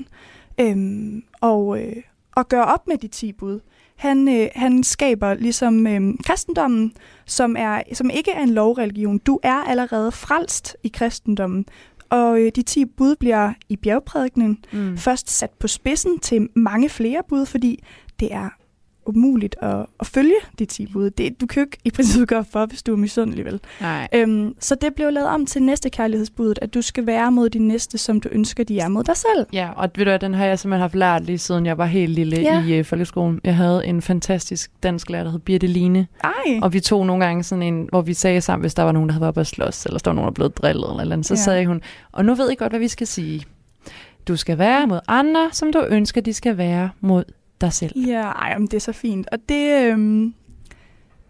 øhm, og, øh, og gør op med de ti bud. Han, øh, han skaber ligesom øh, kristendommen, som, er, som ikke er en lovreligion. Du er allerede frelst i kristendommen. Og øh, de 10 bud bliver i bjergprædikenen Mm. først sat på spidsen til mange flere bud, fordi det er umuligt at, at følge de 10 bud. Det, du kan jo ikke i princippet gøre for, hvis du er misundelig, vel? Nej. Øhm, så det blev lavet om til næste kærlighedsbuddet, at du skal være mod din næste, som du ønsker, de er mod dig selv. Ja, og ved du hvad, den har jeg simpelthen haft lært lige siden jeg var helt lille Ja. i øh, folkeskolen. Jeg havde en fantastisk dansk lærer, der hed Birte Line, Ej, og vi tog nogle gange sådan en, hvor vi sagde sammen, hvis der var nogen, der havde været oppe at slås, eller der var nogen, der blev drillet, eller, eller andet, så ja. sagde hun, og nu ved I godt, hvad vi skal sige. Du skal være mod andre, som du ønsker, de skal være mod dig selv. ja, ej, men det er så fint. Og det, øhm,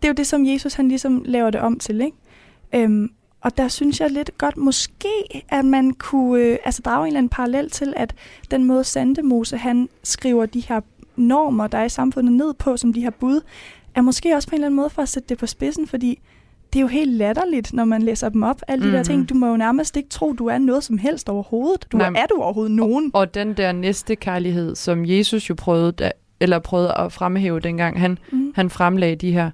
det er jo det, som Jesus han ligesom laver det om til, ikke? Øhm, og der synes jeg lidt godt måske, at man kunne øh, altså drage en eller anden parallel til, at den måde Sandemose han skriver de her normer, der er i samfundet ned på, som de her bud, er måske også på en eller anden måde for at sætte det på spidsen, fordi det er jo helt latterligt, når man læser dem op. Alle de der Mhm. ting, du må jo nærmest ikke tro, du er noget som helst overhovedet. Du Nej, er, du overhovedet nogen? Og den der næste kærlighed, som Jesus jo prøvede, da, eller prøvede at fremhæve dengang, han, Mm. han fremlagde de her,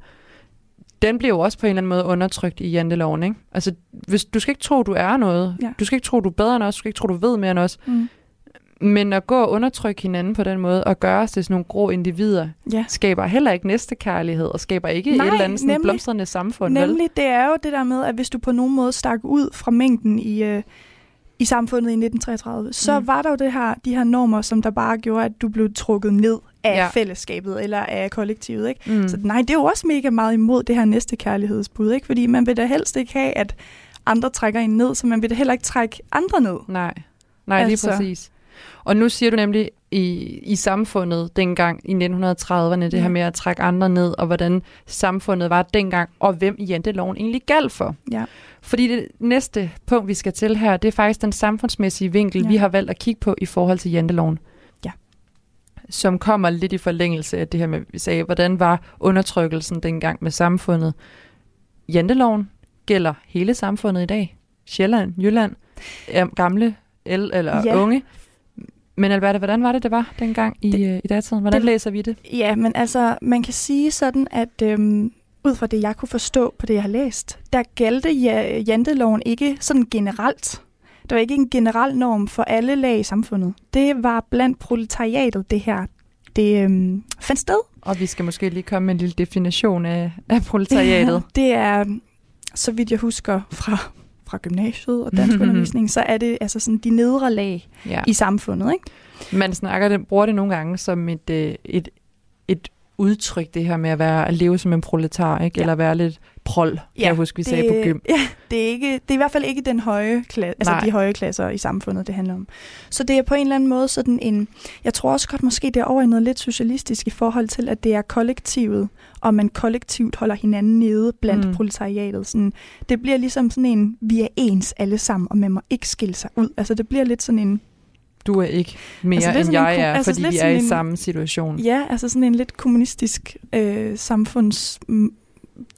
den blev jo også på en eller anden måde undertrykt i janteloven, ikke? Altså, hvis, du skal ikke tro, du er noget. Ja. Du skal ikke tro, du er bedre end os. Du skal ikke tro, du ved mere end os. Mm. Men at gå og undertrykke hinanden på den måde, og gøre os til sådan nogle grå individer, Ja. skaber heller ikke næste kærlighed, og skaber ikke Nej, et eller andet sådan nemlig. blomstrende samfund, vel? Nemlig, det er jo det der med, at hvis du på nogen måde stak ud fra mængden i, øh, i samfundet i 1933, så Mm. var der jo det her, de her normer, som der bare gjorde, at du blev trukket ned af Ja. fællesskabet eller af kollektivet. Ikke? Mm. Så nej, det er jo også mega meget imod det her næste kærlighedsbud, ikke? fordi man vil da helst ikke have, at andre trækker en ned, så man vil da heller ikke trække andre ned. Nej, Nej lige Altså. præcis. Og nu siger du nemlig i, i samfundet dengang i 1930'erne, det her med at trække andre ned, og hvordan samfundet var dengang, og hvem janteloven egentlig galt for. Ja. Fordi det næste punkt, vi skal til her, det er faktisk den samfundsmæssige vinkel, Ja. vi har valgt at kigge på i forhold til janteloven. Ja. Som kommer lidt i forlængelse af det her med, vi sagde, hvordan var undertrykkelsen dengang med samfundet. Janteloven gælder hele samfundet i dag. Sjælland, Jylland, gamle el, eller ja. unge. Men Alberte, hvordan var det, det var dengang i, Det- det, i datiden? Hvordan det, læser vi det? Ja, men altså, man kan sige sådan, at øhm, ud fra det, jeg kunne forstå på det, jeg har læst, der gældte ja, janteloven ikke sådan generelt. Der var ikke en generel norm for alle lag i samfundet. Det var blandt proletariatet, det her. Det øhm, fandt sted. Og vi skal måske lige komme med en lille definition af, af proletariatet. det er, så vidt jeg husker fra, fra gymnasiet og dansk undervisning, så er det altså sådan de nedre lag ja. i samfundet. Ikke? Man snakker det, bruger det nogle gange som et, øh, et, et udtryk, det her med at, være, at leve som en proletar, ikke? Ja. eller være lidt prol, kan Ja, jeg huske, vi sagde på gym. Ja, det er, ikke, det er i hvert fald ikke den høje klasse, altså de høje klasser i samfundet, det handler om. Så det er på en eller anden måde sådan en, jeg tror også godt måske det er over i noget lidt socialistisk i forhold til, at det er kollektivet, og man kollektivt holder hinanden nede blandt mm. Proletariatet. Sådan, det bliver ligesom sådan en, vi er ens alle sammen, og man må ikke skille sig ud. Altså det bliver lidt sådan en, Du er ikke mere Altså, end en jeg ko- er, altså, fordi vi er i en- samme situation. ja, altså sådan en lidt kommunistisk øh,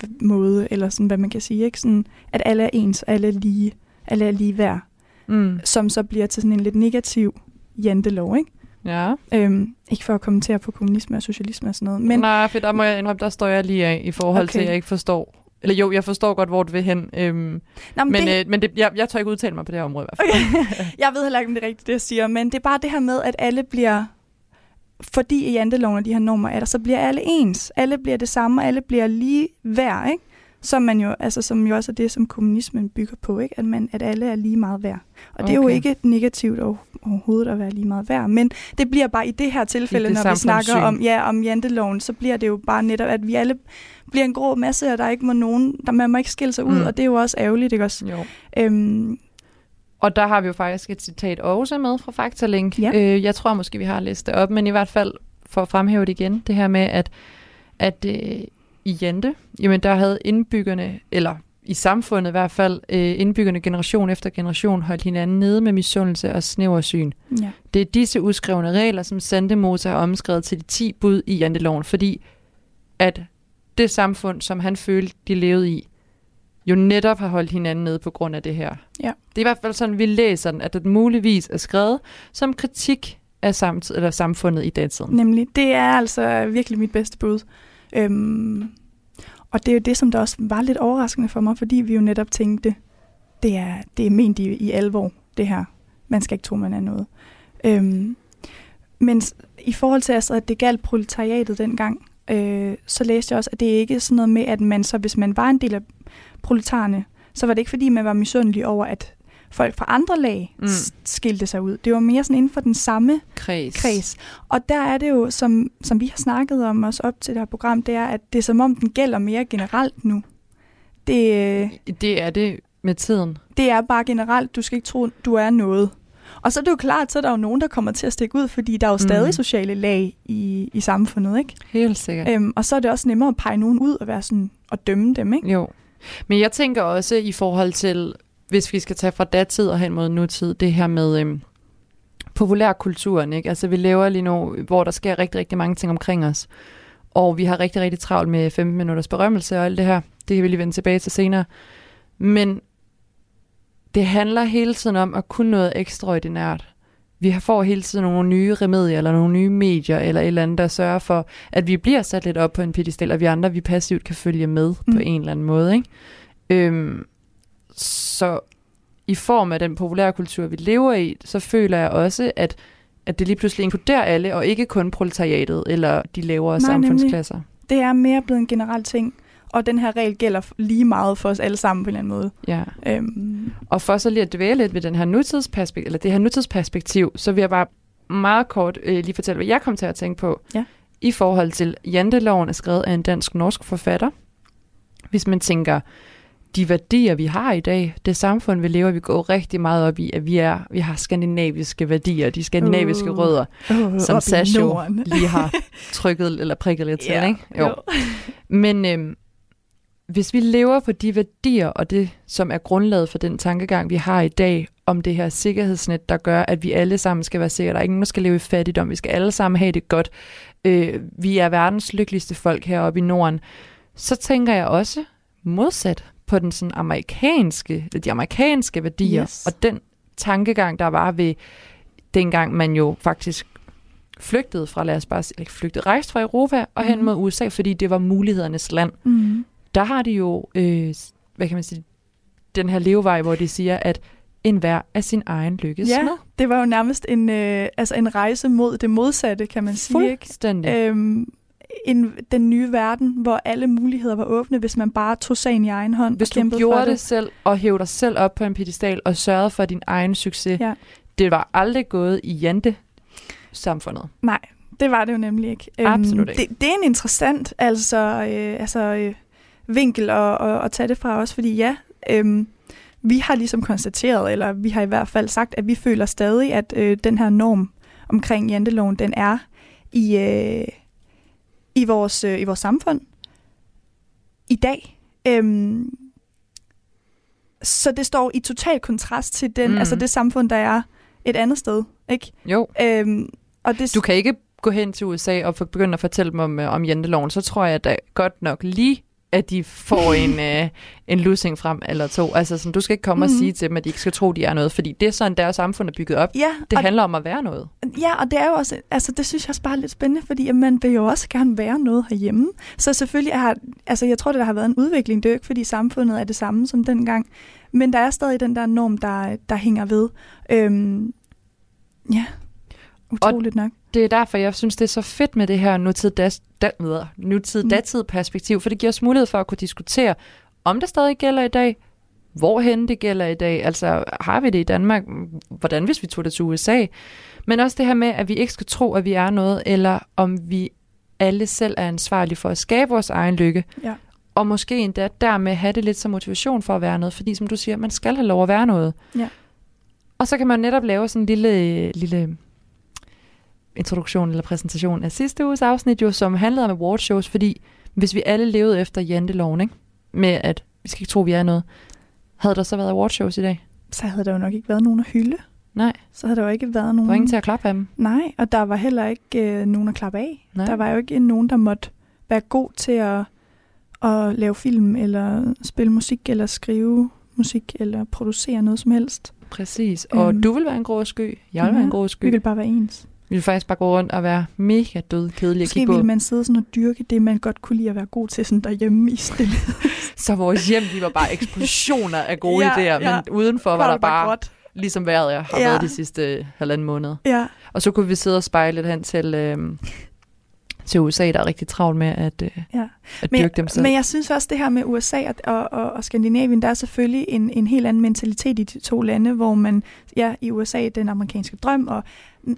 samfundsmåde, eller sådan hvad man kan sige, ikke? Sådan, at alle er ens, alle er lige, alle er lige værd. Mm. som så bliver til sådan en lidt negativ jantelov, ikke? Ja. Øhm, ikke for at kommentere på kommunisme og socialisme og sådan noget, men Nej, for der må jeg indrømme, der står jeg lige af i forhold okay. til, at jeg ikke forstår. Eller jo, jeg forstår godt, hvor du vil hen. Øhm, Nå, men men det, øh, men det, jeg, jeg tør ikke udtale mig på det her område i hvert fald. okay. jeg ved heller ikke, om det er rigtigt, det jeg siger, men det er bare det her med, at alle bliver, fordi i janteloven og de her normer er der, så bliver alle ens. Alle bliver det samme, og alle bliver lige værd, ikke? Som, man jo, altså, som jo også er det, som kommunismen bygger på, ikke? At, man, at alle er lige meget værd. Og det er jo Okay. ikke negativt over- overhovedet at være lige meget værd, men det bliver bare i det her tilfælde, det når vi snakker om, ja, om janteloven, så bliver det jo bare netop, at vi alle bliver en grå masse, og der ikke må nogen, der man må ikke skille sig ud, Mm. og det er jo også ærgerligt, ikke også? Jo. Øhm, Og der har vi jo faktisk et citat også med fra Faktalink. Ja. Øh, jeg tror måske, vi har læst det op, men i hvert fald for at fremhæve det igen, det her med, at, at øh, i Jente, jamen der havde indbyggerne, eller i samfundet i hvert fald, øh, indbyggerne generation efter generation holdt hinanden nede med misundelse og snæversyn. ja. Det er disse udskrevne regler, som Sandemose har omskrevet til de 10 bud i janteloven, fordi at det samfund, som han følte, de levede i, jo netop har holdt hinanden nede på grund af det her. Ja. Det er i hvert fald sådan, vi læser den, at det muligvis er skrevet som kritik af samtid, eller samfundet i datiden. Nemlig. Det er altså virkelig mit bedste bud. Øhm, og det er jo det, som der også var lidt overraskende for mig, fordi vi jo netop tænkte, det er, det er ment i, i alvor, det her. Man skal ikke tro, man er noget. Øhm, men i forhold til, altså, at det galt proletariatet dengang, øh, så læste jeg også, at det ikke er sådan noget med, at man så, hvis man var en del af proletarerne, så var det ikke fordi, man var misundelig over, at folk fra andre lag Mm. mm. skilte sig ud. Det var mere sådan inden for den samme Kreds. kreds. Og der er det jo, som, som vi har snakket om også op til det her program, det er, at det er som om, den gælder mere generelt nu. Det, øh, Det er det med tiden. det er bare generelt, du skal ikke tro, du er noget. Og så er det jo klart, så er der jo nogen, der kommer til at stikke ud, fordi der er jo stadig Mm. sociale lag i, i samfundet, ikke? Helt sikkert. Øhm, og så er det også nemmere at pege nogen ud og være sådan, og dømme dem, ikke? Jo. Men jeg tænker også i forhold til, hvis vi skal tage fra datid og hen mod nutid, det her med øhm, populærkulturen. Ikke? Altså vi lever lige nu, hvor der sker rigtig, rigtig mange ting omkring os. Og vi har rigtig, rigtig travlt med 15 minutters berømmelse og alt det her. Det kan vi lige vende tilbage til senere. Men det handler hele tiden om at kunne noget ekstraordinært. Vi får hele tiden nogle nye remedier, eller nogle nye medier, eller et eller andet, der sørger for, at vi bliver sat lidt op på en pedestal, og vi andre, vi passivt kan følge med mm. på en eller anden måde. Ikke? Øhm, så i form af den populære kultur, vi lever i, så føler jeg også, at, at det lige pludselig inkluderer alle, og ikke kun proletariatet eller de lavere Nej, nemlig. samfundsklasser. Det er mere blevet en generel ting. Og den her regel gælder lige meget for os alle sammen på en eller anden måde. Ja. Øhm, Og for så lige at dvæle lidt ved den her nutidsperspektiv, eller det her nutidsperspektiv, så vil jeg bare meget kort øh, lige fortælle, hvad jeg kom til at tænke på. Ja. I forhold til, Janteloven er skrevet af en dansk-norsk forfatter. Hvis man tænker, de værdier, vi har i dag, det samfund, vi lever, vi går rigtig meget op i, at vi, er, vi har skandinaviske værdier, de skandinaviske Uh. rødder, uh, som jo Norden. lige har trykket eller prikket lidt til, Ja, ikke? Jo. Men øhm, hvis vi lever på de værdier og det, som er grundlaget for den tankegang, vi har i dag, om det her sikkerhedsnet, der gør, at vi alle sammen skal være sikre. Der er ingen, der skal leve i fattigdom. Vi skal alle sammen have det godt. Øh, vi er verdens lykkeligste folk heroppe i Norden. Så tænker jeg også modsat på den sådan amerikanske, de amerikanske værdier, Yes. og den tankegang, der var ved dengang man jo faktisk flygtede fra, lad os bare sige, flygtede, rejste fra Europa og hen Mhm. mod USA, fordi det var mulighedernes land. Mm. Der har de jo, øh, hvad kan man sige, den her levevej, hvor de siger, at enhver er sin egen lykkes Ja, med. det var jo nærmest en, øh, altså en rejse mod det modsatte, kan man sige. Ikke? Fuldstændig. Øhm, en, den nye verden, hvor alle muligheder var åbne, hvis man bare tog sagen i egen hånd Hvis og du gjorde det. det. selv og hævde dig selv op på en pedestal og sørgede for din egen succes, Ja. det var aldrig gået i jante samfundet. Nej, det var det jo nemlig ikke. Absolut ikke. Det, det er en interessant altså, øh, altså, øh, vinkel at, at, at tage det fra os, fordi ja, øh, vi har ligesom konstateret, eller vi har i hvert fald sagt, at vi føler stadig, at øh, den her norm omkring janteloven, den er i, øh, i, vores, øh, i vores samfund i dag. Øhm, så det står i total kontrast til den, Mm. altså det samfund, der er et andet sted. Ikke? Jo. Øhm, og det, Du kan ikke gå hen til USA og begynde at fortælle dem om, øh, om janteloven, så tror jeg da godt nok lige, at de får en, øh, en lussing frem eller to. Altså, sådan, du skal ikke komme mm-hmm. og Mhm. sige til dem, at de ikke skal tro, de er noget, fordi det er sådan, deres samfund er bygget op. Ja, Det og, handler om at være noget. ja, og det er jo også, altså det synes jeg også bare er lidt spændende, fordi at man vil jo også gerne være noget herhjemme. Så selvfølgelig har, altså jeg tror, det der har været en udvikling, det er jo ikke, fordi samfundet er det samme som dengang, men der er stadig den der norm, der, der hænger ved. Øhm, ja, utroligt nok. Det er derfor, jeg synes, det er så fedt med det her nutid, das, da, nutid Mm. datid perspektiv, for det giver os mulighed for at kunne diskutere, om det stadig gælder i dag, hvorhen det gælder i dag, altså har vi det i Danmark, hvordan hvis vi tog det til USA, men også det her med, at vi ikke skal tro, at vi er noget, eller om vi alle selv er ansvarlige for at skabe vores egen lykke, Ja. og måske endda dermed have det lidt som motivation for at være noget, fordi som du siger, man skal have lov at være noget. Ja. Og så kan man netop lave sådan en lille, lille introduktion eller præsentation af sidste uges afsnit, jo, som handlede om awardshows, fordi hvis vi alle levede efter janteloven, ikke? med at vi skal ikke tro, vi er noget, havde der så været awardshows i dag? Så havde der jo nok ikke været nogen at hylde. Nej, Så havde der jo ikke været der nogen... var ingen til at klappe af dem. Nej, og der var heller ikke øh, nogen at klappe af. Nej. Der var jo ikke nogen, der måtte være god til at, at lave film, eller spille musik, eller skrive musik, eller producere noget som helst. Præcis, og Øhm. du vil være en grå sky, jeg vil være en grå Vi sky. vil bare være ens. Vi vil faktisk bare gå rundt og være mega død kedelig at kigge på. ville man sidde sådan og dyrke det, man godt kunne lide at være god til sådan derhjemme i stille. Så vores hjem, de var bare eksplosioner af gode Ja, idéer, ja. men udenfor var der bare, gråt. ligesom vejret jeg har Ja. været de sidste halvanden måned. Ja, Og så kunne vi sidde og spejle lidt hen til, øh, til USA, der er rigtig travlt med at, øh, Ja. at men, dyrke dem selv. men jeg synes også, det her med USA og, og, og, Skandinavien, der er selvfølgelig en, en helt anden mentalitet i de to lande, hvor man, ja, i USA, den amerikanske drøm, og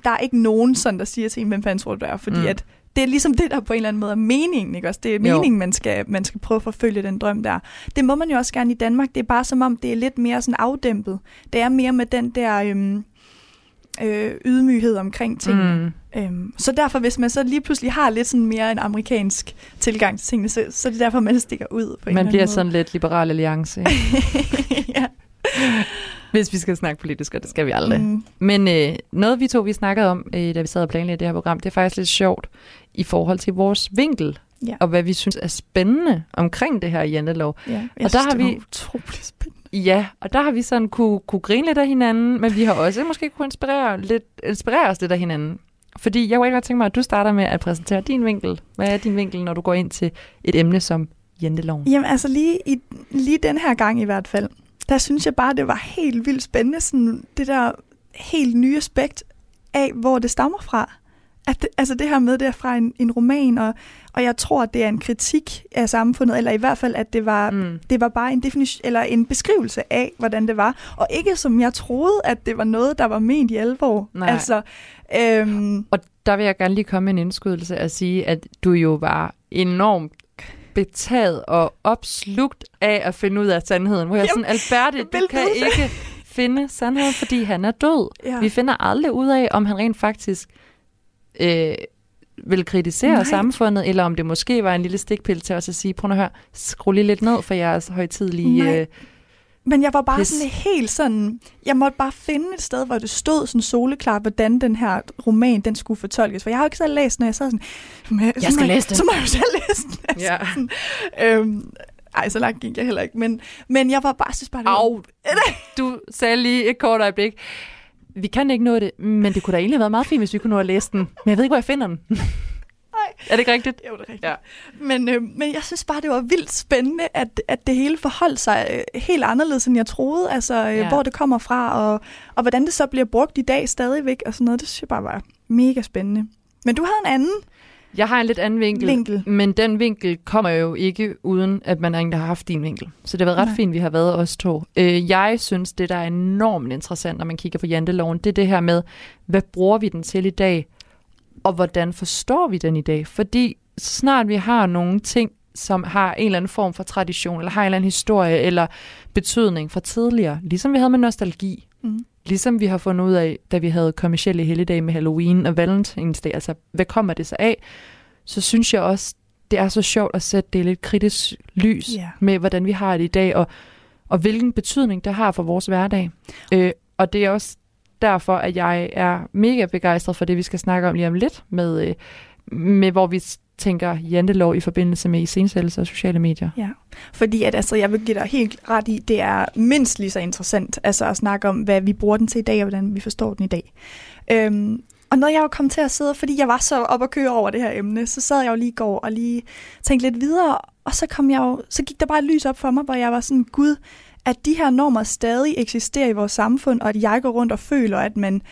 der er ikke nogen sådan, der siger til en, hvem fanden tror du, er, fordi Mm. at det er ligesom det, der på en eller anden måde er meningen, ikke også? Det er Jo. meningen, man skal, man skal prøve at forfølge den drøm der. Det må man jo også gerne i Danmark. Det er bare som om, det er lidt mere sådan afdæmpet. Det er mere med den der øhm, øh, ydmyghed omkring tingene. Mm. Øhm, så derfor, hvis man så lige pludselig har lidt sådan mere en amerikansk tilgang til tingene, så, så er det derfor, man stikker ud på en Man bliver anden sådan lidt liberal alliance, måde. ja. hvis vi skal snakke politisk, og det skal vi aldrig. Mm. Men øh, noget vi to vi snakkede om, øh, da vi sad og planlagde det her program, det er faktisk lidt sjovt i forhold til vores vinkel, Ja. og hvad vi synes er spændende omkring det her jantelov. ja. Jeg der synes, har vi- utroligt spændende. Ja, og der har vi sådan kunne, kunne grine lidt af hinanden, men vi har også måske kunne inspirere, lidt, inspirere os lidt af hinanden. Fordi jeg kunne ikke godt tænke mig, at du starter med at præsentere din vinkel. Hvad er din vinkel, når du går ind til et emne som jenteloven? Jamen altså lige, i, lige den her gang i hvert fald, der synes jeg bare, det var helt vildt spændende, sådan det der helt nye aspekt af, hvor det stammer fra. At det, altså det her med, det er fra en, en roman, og, og jeg tror, at det er en kritik af samfundet, eller i hvert fald, at det var, Mm. det var bare en definition eller en beskrivelse af, hvordan det var. Og ikke som jeg troede, at det var noget, der var ment i alvor. Nej. Altså, øhm, Og der vil jeg gerne lige komme med en indskydelse at sige, at du jo var enormt betaget og opslugt af at finde ud af sandheden. Hvor jeg Jamen, sådan, Alberte, du kan vide det." ikke finde sandheden, fordi han er død. ja. Vi finder aldrig ud af, om han rent faktisk øh, vil kritisere Nej. Samfundet, eller om det måske var en lille stikpille til os at sige, prøv at høre, skru lige lidt ned for jeres højtidlige... Nej. Øh, Men jeg var bare Pis. sådan helt sådan, jeg måtte bare finde et sted, hvor det stod sådan soleklart, hvordan den her roman, den skulle fortolkes. For jeg har jo ikke selv læst den, jeg sad sådan, men, så skal må læse den. Så må jeg jo selv læse den. Altså, Ja. sådan, øhm, ej, så langt gik jeg heller ikke. Men, men jeg var bare, synes bare, det var, Au, du sagde lige et kort øjeblik. Vi kan ikke nå det, men det kunne da egentlig have været meget fint, hvis vi kunne nå at læse den. Men jeg ved ikke, hvor jeg finder den. Er det ikke rigtigt? Jo, det er rigtigt. Ja. Men, øh, men jeg synes bare, det var vildt spændende, at, at det hele forholdt sig øh, helt anderledes, end jeg troede. Altså, øh, ja. hvor det kommer fra, og, og hvordan det så bliver brugt i dag stadigvæk, og sådan noget. Det synes jeg bare var mega spændende. Men du havde en anden Jeg har en lidt anden vinkel, vinkel. men den vinkel kommer jo ikke uden, at man egentlig har haft din vinkel. Så det har været ret Nej. fint, vi har været os to. Øh, jeg synes, det der er enormt interessant, når man kigger på janteloven, det er det her med, hvad bruger vi den til i dag, og hvordan forstår vi den i dag? Fordi snart vi har nogle ting, som har en eller anden form for tradition, eller har en eller anden historie, eller betydning fra tidligere, ligesom vi havde med nostalgi, Mm. Ligesom vi har fundet ud af, da vi havde kommersielle helligdage med Halloween og Valentinsdag, altså hvad kommer det så af, så synes jeg også, det er så sjovt at sætte det lidt kritisk lys Ja. med, hvordan vi har det i dag, og, og hvilken betydning det har for vores hverdag. Øh, og det er også derfor, at jeg er mega begejstret for det, vi skal snakke om lige om lidt, med, øh, med hvor vi tænker jantelov i forbindelse med iscenesættelse og sociale medier. Ja, fordi at, altså, jeg vil give dig helt ret i, det er mindst lige så interessant altså, at snakke om, hvad vi bruger den til i dag, og hvordan vi forstår den i dag. Øhm, og når jeg jo kom til at sidde, fordi jeg var så op at køre over det her emne, så sad jeg jo lige i går og lige tænkte lidt videre, og så, kom jeg jo, så gik der bare et lys op for mig, hvor jeg var sådan, gud, at de her normer stadig eksisterer i vores samfund, og at jeg går rundt og føler, at man,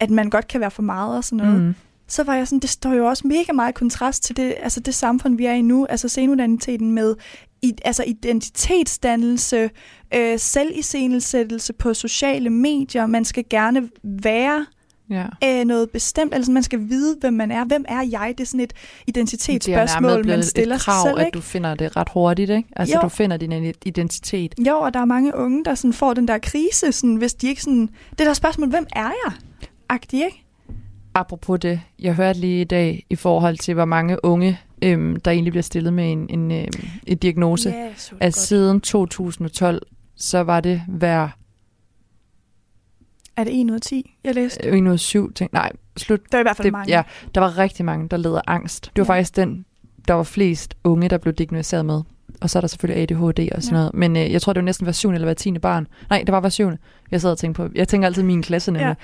at man godt kan være for meget og sådan noget. Mm. Så var jeg sådan, det står jo også mega meget kontrast til det, altså det samfund, vi er i nu, altså senudanniteten med i, altså identitetsdannelse, øh, selviscenesættelse på sociale medier. Man skal gerne være Ja. øh, noget bestemt, altså man skal vide, hvem man er. Hvem er jeg? Det er sådan et identitetsspørgsmål, man stiller et krav, sig selv, at ikke? du finder det ret hurtigt, ikke? Altså, Jo. du finder din identitet. Jo, og der er mange unge, der sådan får den der krise, sådan, hvis de ikke sådan... Det der spørgsmål, hvem er jeg? Agtig, ikke? Apropos det, jeg hørte lige i dag i forhold til, hvor mange unge, øhm, der egentlig bliver stillet med en, en, øhm, en diagnose. Ja, så At siden 2012, så var det hver Er det 1 ud af 10, jeg læste? øh, 1 ud af 7 ting. Nej, slut. Der er i hvert fald Det, mange. ja, der var rigtig mange, der led af angst. Det var Ja. ja. faktisk den, der var flest unge, der blev diagnosticeret med. Og så er der selvfølgelig ADHD og sådan Ja. noget. Men øh, jeg tror, det var næsten hver syvende eller hver tiende barn. Nej, det var hver syvende. Jeg sad og tænkte på, jeg tænker altid min klasse nemlig.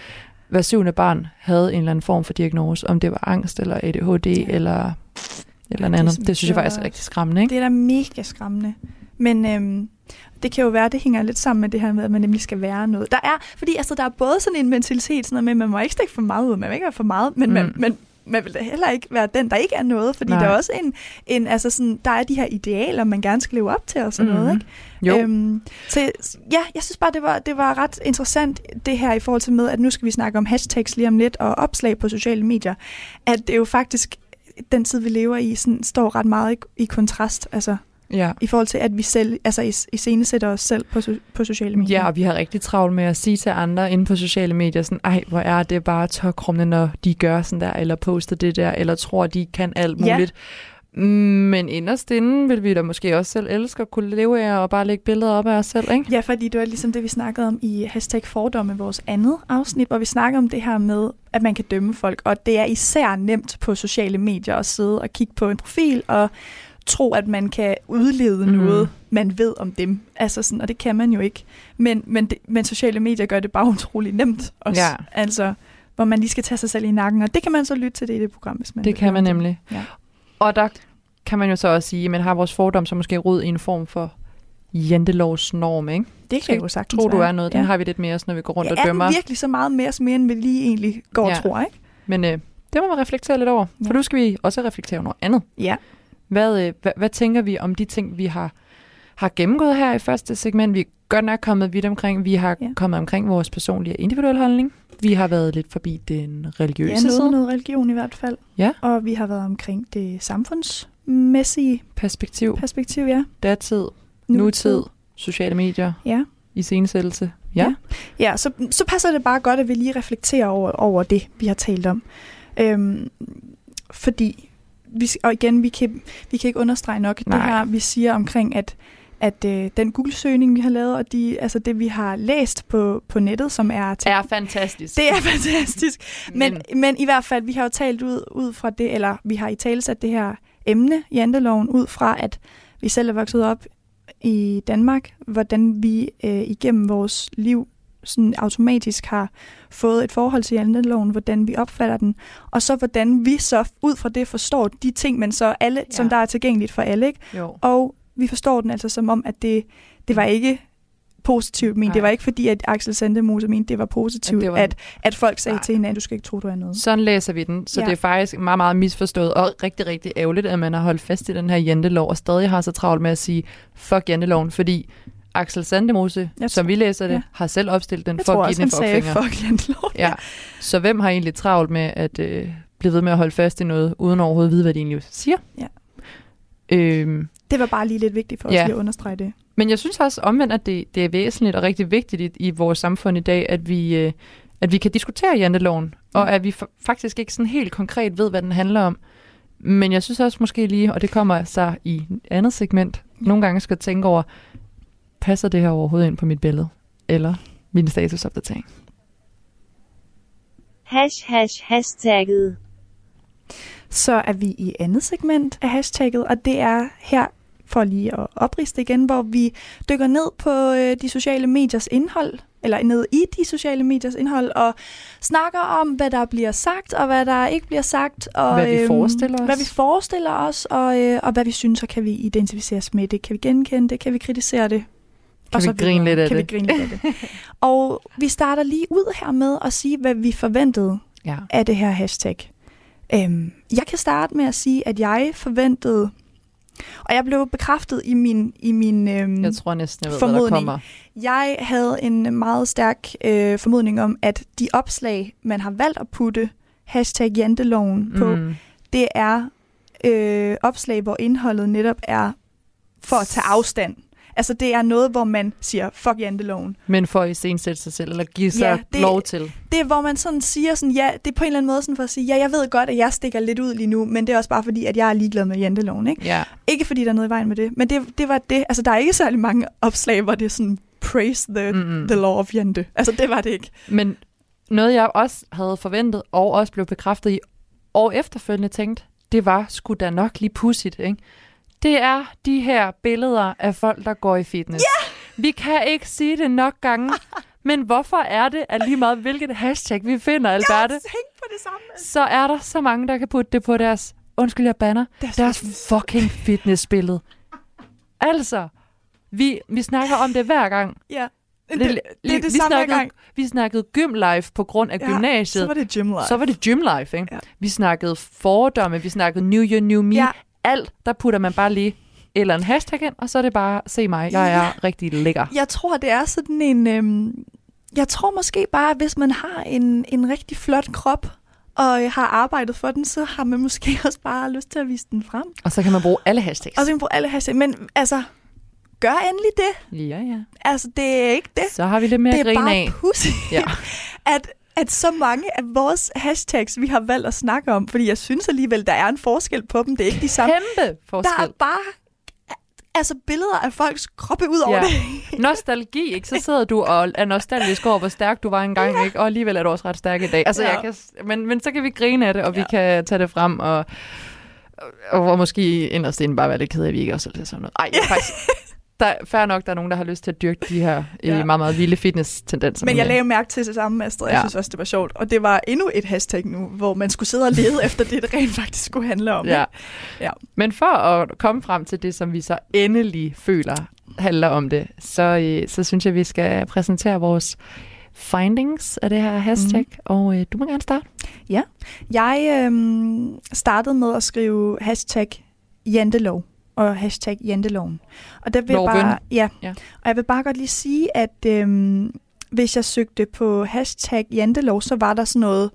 Hver syvende barn havde en eller anden form for diagnose, om det var angst eller ADHD Ja. eller eller det ja, andet. synes Det synes jeg faktisk er rigtig skræmmende, ikke? Det er da mega skræmmende. Men øhm, det kan jo være, det hænger lidt sammen med det her med, at man nemlig skal være noget. Der er, fordi altså, der er både sådan en mentalitet, sådan noget med, at man må ikke stikke for meget ud, man må ikke være for meget, men, mm. man, man, man vil da heller ikke være den, der ikke er noget, fordi Nej. der er også en, en altså sådan, der er de her idealer, man gerne skal leve op til og sådan mm. noget, ikke? Jo, Øhm, så ja, jeg synes bare, det var, det var ret interessant, det her i forhold til med, at nu skal vi snakke om hashtags lige om lidt, og opslag på sociale medier, at det jo faktisk, den tid, vi lever i, sådan, står ret meget i, i kontrast, altså ja. i forhold til, at vi selv, altså i, i sætter os selv på, so, på sociale medier. Ja, og vi har rigtig travlt med at sige til andre inde på sociale medier, sådan, ej, hvor er det bare tokrummende, når de gør sådan der, eller poster det der, eller tror, de kan alt Ja. muligt. Mm, Men inderst inde vil vi da måske også selv elske at kunne leve af og bare lægge billeder op af os selv, ikke? Ja, fordi det var ligesom det, vi snakkede om i hashtag fordomme, vores andet afsnit, hvor vi snakker om det her med, at man kan dømme folk. Og det er især nemt på sociale medier at sidde og kigge på en profil og tro, at man kan udlede mm. noget, man ved om dem. Altså sådan, og det kan man jo ikke. Men, men, det, men sociale medier gør det bare utrolig nemt også. Ja. Altså, hvor man lige skal tage sig selv i nakken. Og det kan man så lytte til det i det program, hvis man Det kan man nemlig. Ja. Og der kan man jo så også sige, at har vores fordom så måske rod i en form for jantelovsnorm, ikke? Det kan jo sagtens Tror du er noget? Den har vi lidt mere, når vi går rundt ja, og er dømmer. den virkelig så meget mere, som end vi lige egentlig går Ja. og tror, ikke? Men øh, det må man reflektere lidt over. For Ja. nu skal vi også reflektere over noget andet. Ja. Hvad, øh, hvad, hvad tænker vi om de ting, vi har, har gennemgået her i første segment? Vi er godt nok kommet vidt omkring. Vi har Ja. ja. kommet omkring vores personlige og individuelle holdning. Vi har været lidt forbi den religiøse Ja, noget, side. noget religion i hvert fald. Ja. Og vi har været omkring det samfundsmæssige Perspektiv, perspektiv, ja. datid, nutid, sociale medier, Ja. iscenesættelse. Ja. Ja, så, så passer det bare godt, at vi lige reflekterer over, over det, vi har talt om. Øhm, fordi, vi, og igen, vi kan, vi kan ikke understrege nok Nej. det her, vi siger omkring, at at øh, den Google-søgning, vi har lavet, og de, altså det, vi har læst på, på nettet, som er til Er fantastisk. Det er fantastisk. Men, men, men i hvert fald, vi har jo talt ud, ud fra det, eller vi har i tale sat det her emne, janteloven, ud fra, at vi selv er vokset op i Danmark, hvordan vi øh, igennem vores liv sådan automatisk har fået et forhold til janteloven, hvordan vi opfatter den, og så hvordan vi så ud fra det forstår de ting, men så alle, ja. som der er tilgængeligt for alle, ikke? jo. Og vi forstår den altså som om, at det, det var ikke positivt men. Det var ikke fordi, at Axel Sandemose mente, det var positivt, At var- at, at folk sagde Nej. til hinanden, du skal ikke tro, du er noget. Sådan læser vi den, så ja. det er faktisk meget, meget misforstået og rigtig, rigtig ærgerligt, at man har holdt fast i den her jantelov og stadig har så travlt med at sige, fuck janteloven, fordi Axel Sandemose, Jeg som tror- vi læser det, ja. har selv opstillet den Jeg for tror også, han sagde, fuck. Ja. Så hvem har egentlig travlt med at øh, blive ved med at holde fast i noget, uden overhovedet at vide, hvad de egentlig siger? Ja. Øhm, Det var bare lige lidt vigtigt for os Ja. lige at understrege det. men jeg synes også omvendt, at det, det er væsentligt og rigtig vigtigt i, i vores samfund i dag, at vi, øh, at vi kan diskutere janteloven, og Ja. at vi fa- faktisk ikke sådan helt konkret ved, hvad den handler om. Men jeg synes også måske lige, og det kommer så i et andet segment, Ja. nogle gange skal tænke over, passer det her overhovedet ind på mit billede? Eller min statusopdatering? Hash hash hashtagget. Så er vi i andet segment af hashtagget, og det er her, for lige at opriste igen, hvor vi dykker ned på øh, de sociale mediers indhold, eller ned i de sociale mediers indhold, og snakker om, hvad der bliver sagt, og hvad der ikke bliver sagt. Og, Hvad vi øhm, forestiller os. Hvad vi forestiller os, og, øh, og hvad vi synes, og kan vi identificere os med det? Kan vi genkende det? Kan vi kritisere det? Kan Og vi så grine videre. lidt af kan det? vi grine lidt af det? og vi starter lige ud her med at sige, hvad vi forventede Ja. af det her hashtag. Øhm, jeg kan starte med at sige, at jeg forventede, og jeg blev bekræftet i min, i min øhm, Jeg tror næsten, jeg ved, hvad der Formodning. kommer. jeg havde en meget stærk øh, formodning om, at de opslag, man har valgt at putte hashtag janteloven på, Mm. det er øh, opslag, hvor indholdet netop er for at tage afstand. Altså det er noget, hvor man siger, fuck janteloven. Men for at iscenesætte sig selv, eller give sig Ja, det- lov til. Det er, hvor man sådan siger sådan, ja, det er på en eller anden måde sådan for at sige, ja, jeg ved godt, at jeg stikker lidt ud lige nu, men det er også bare fordi, at jeg er ligeglad med janteloven, ikke? Ja. Ikke fordi der er noget i vejen med det, men det, det var det. Altså, der er ikke særlig mange opslag, hvor det er sådan, praise the, Mm-mm. the law of jante. Altså, det var det ikke. Men noget, jeg også havde forventet, og også blev bekræftet i, og efterfølgende tænkt, det var sgu da nok lige pudsigt, ikke? Det er de her billeder af folk, der går i fitness. Yeah! Vi kan ikke sige det nok gange, Men hvorfor er det, at lige meget hvilket hashtag vi finder, Alberte, tænkt på det samme. så er der så mange, der kan putte det på deres, undskyld jeg banner, Deres deres fucking fitnessbillede. Altså, vi, vi snakker om det hver gang. Ja. Det, Det- det, er det vi samme snakkede, gang. Vi snakkede gym life på grund af Ja, gymnasiet. Så var det gym life. Så var det gym life, ikke? Ja. Vi snakkede fordomme, vi snakkede new year, new me. Ja. Alt, der putter man bare lige eller en hashtag ind, og så er det bare, se mig, jeg er rigtig lækker. Jeg tror, det er sådan en... Øhm, jeg tror måske bare, at hvis man har en, en rigtig flot krop, og øh, har arbejdet for den, så har man måske også bare lyst til at vise den frem. Og så kan man bruge alle hashtags. Og så kan man bruge alle hashtag. Men altså, gør endelig det. Ja, ja. Altså, det er ikke det. Så har vi lidt mere det at er grine bare af. pudsigt, Ja. at, at så mange af vores hashtags, vi har valgt at snakke om, fordi jeg synes alligevel, der er en forskel på dem. Det er ikke de samme. Kæmpe Der forskel. er bare altså billeder af folks kroppe ud over Ja. det. Nostalgi, ikke? Så sidder du og er nostalgisk over, hvor stærk du var engang, ja. ikke? Og alligevel er du også ret stærk i dag. Altså, Ja. jeg kan, men, men så kan vi grine af det, og vi Ja. kan tage det frem, og, og, og måske inderst inden bare være lidt ked af, at vi ikke også er sådan noget. Ej, jeg faktisk... Der er fair nok, der er nogen, der har lyst til at dyrke de her ja. Ja. meget, meget vilde fitness-tendenser. Men jeg øh, lagde mærke til det samme, Astrid. Jeg Ja. synes også, det var sjovt. Og det var endnu et hashtag nu, hvor man skulle sidde og lede efter det, det rent faktisk skulle handle om. Ja. Ja. Men for at komme frem til det, som vi så endelig føler handler om det, så, øh, så synes jeg, vi skal præsentere vores findings af det her hashtag. Mm. Og øh, du må gerne starte. Jeg øhm, startede med at skrive hashtag jantelov og hashtag janteloven. Og der vil Loven. bare, ja. Ja. Og jeg vil bare godt lige sige, at øhm, hvis jeg søgte på hashtag jantelov, så var der sådan noget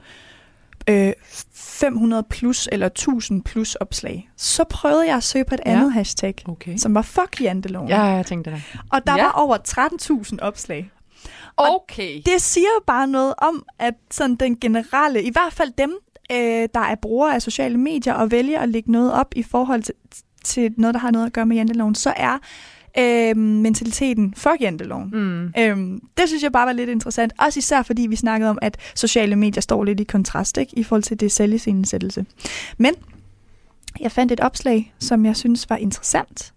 øh, 500 plus eller 1000 plus opslag. Så prøvede jeg at søge på et Ja. andet hashtag, Okay. som var fuck janteloven. Ja, jeg tænkte det. Og der Ja. var over 13.000 opslag. Okay. Det siger bare noget om, at sådan den generelle, i hvert fald dem, øh, der er brugere af sociale medier og vælger at lægge noget op i forhold til, til noget, der har noget at gøre med janteloven, så er øh, mentaliteten fuck janteloven. Mm. Øhm, det synes jeg bare var lidt interessant. Også især fordi vi snakkede om, at sociale medier står lidt i kontrast ikke? i forhold til det selviscenesættelse. Men jeg fandt et opslag, som jeg synes var interessant.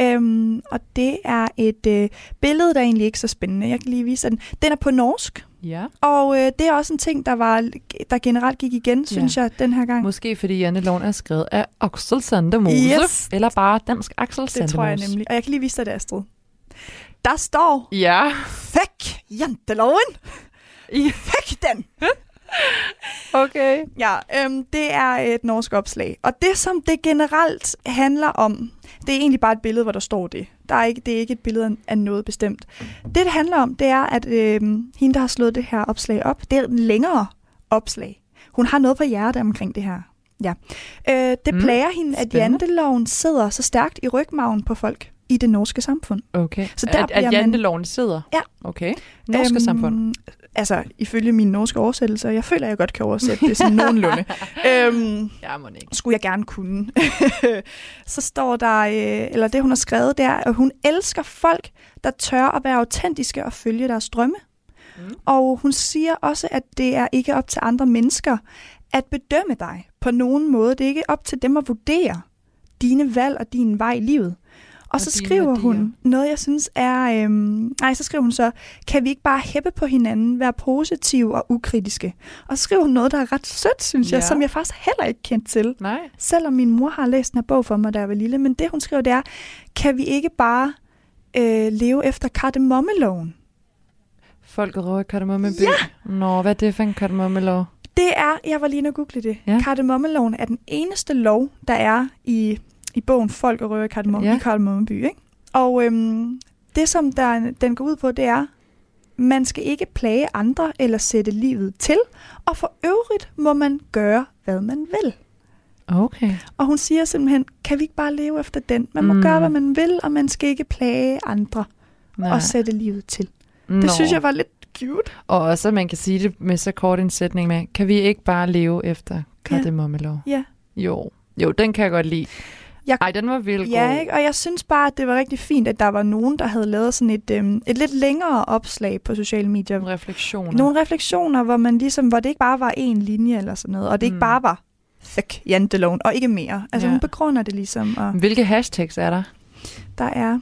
Øhm, og det er et øh, billede, der egentlig ikke er så spændende. Jeg kan lige vise den. Den er på norsk, Ja. og øh, det er også en ting, der, var, der generelt gik igen, synes jeg, den her gang. Måske fordi Janteloven er skrevet af Axel Sandemose. Yes. Eller bare dansk Axel Det Sandemose. tror jeg nemlig. Og jeg kan lige vise dig det, Astrid. Der står, Ja. fuck janteloven! I- Fuck den! Okay. Ja, øhm, det er et norsk opslag. Og det, som det generelt handler om, det er egentlig bare et billede, hvor der står det. Der er ikke, det er ikke et billede af noget bestemt. Det, det handler om, det er, at øhm, hende, der har slået det her opslag op, det er en længere opslag. Hun har noget på hjertet omkring det her. Ja. Øh, det Mm, plager hende, at spændende. janteloven sidder så stærkt i rygmagen på folk i det norske samfund. Okay. Så der at, at man- Janteloven sidder? Ja. Okay. Norske øhm, samfund. Altså, ifølge mine norske oversættelser, jeg føler, at jeg godt kan oversætte det sådan nogenlunde. øhm, Ja, må ikke. skulle jeg gerne kunne. så står der, øh, eller det hun har skrevet, det er, at hun elsker folk, der tør at være autentiske og følge deres drømme. Mm. Mm. Og hun siger også, at det er ikke op til andre mennesker at bedømme dig på nogen måde. Det er ikke op til dem at vurdere dine valg og din vej i livet. Og, Og så dine skriver værdier. hun noget, jeg synes er... Øhm, nej, så skriver hun så, kan vi ikke bare hæppe på hinanden, være positive og ukritiske? Og så skriver hun noget, der er ret sødt, synes jeg, Ja. som jeg faktisk heller ikke kendte til. Nej. Selvom min mor har læst den her bog for mig, da jeg var lille. Men det, hun skriver, det er, kan vi ikke bare øh, leve efter kardemommeloven? Folket røver Kardemommeby. Ja. Nå, hvad er det for en kardemommelov? Det er, jeg var lige inde og google det. Ja. Kardemommeloven er den eneste lov, der er i, i bogen Folk og Røver i Kardemomme, Ja. ja. i Kardemommeby. Ikke? Og øhm, det, som der, den går ud på, det er, man skal ikke plage andre eller sætte livet til, og for øvrigt må man gøre, hvad man vil. Okay. Og hun siger simpelthen, kan vi ikke bare leve efter den? Man må Mm. mm. gøre, hvad man vil, og man skal ikke plage andre Nej. og sætte livet til. Nå. Det synes jeg var lidt cute. Og også, at man kan sige det med så kort en sætning med, kan vi ikke bare leve efter kardemommelov? Ja. Jo. Jo, den kan jeg godt lide. Jeg- Ej, den var vildt Ja, god. ikke? og jeg synes bare, at det var rigtig fint, at der var nogen, der havde lavet sådan et, øhm, et lidt længere opslag på sociale medier. Nogle refleksioner. Nogle refleksioner, hvor man ligesom, hvor det ikke bare var en linje eller sådan noget, og det Mm. ikke bare var fuck janteloven, og ikke mere. Altså Ja. hun begrunder det ligesom, og Hvilke hashtags er der? der er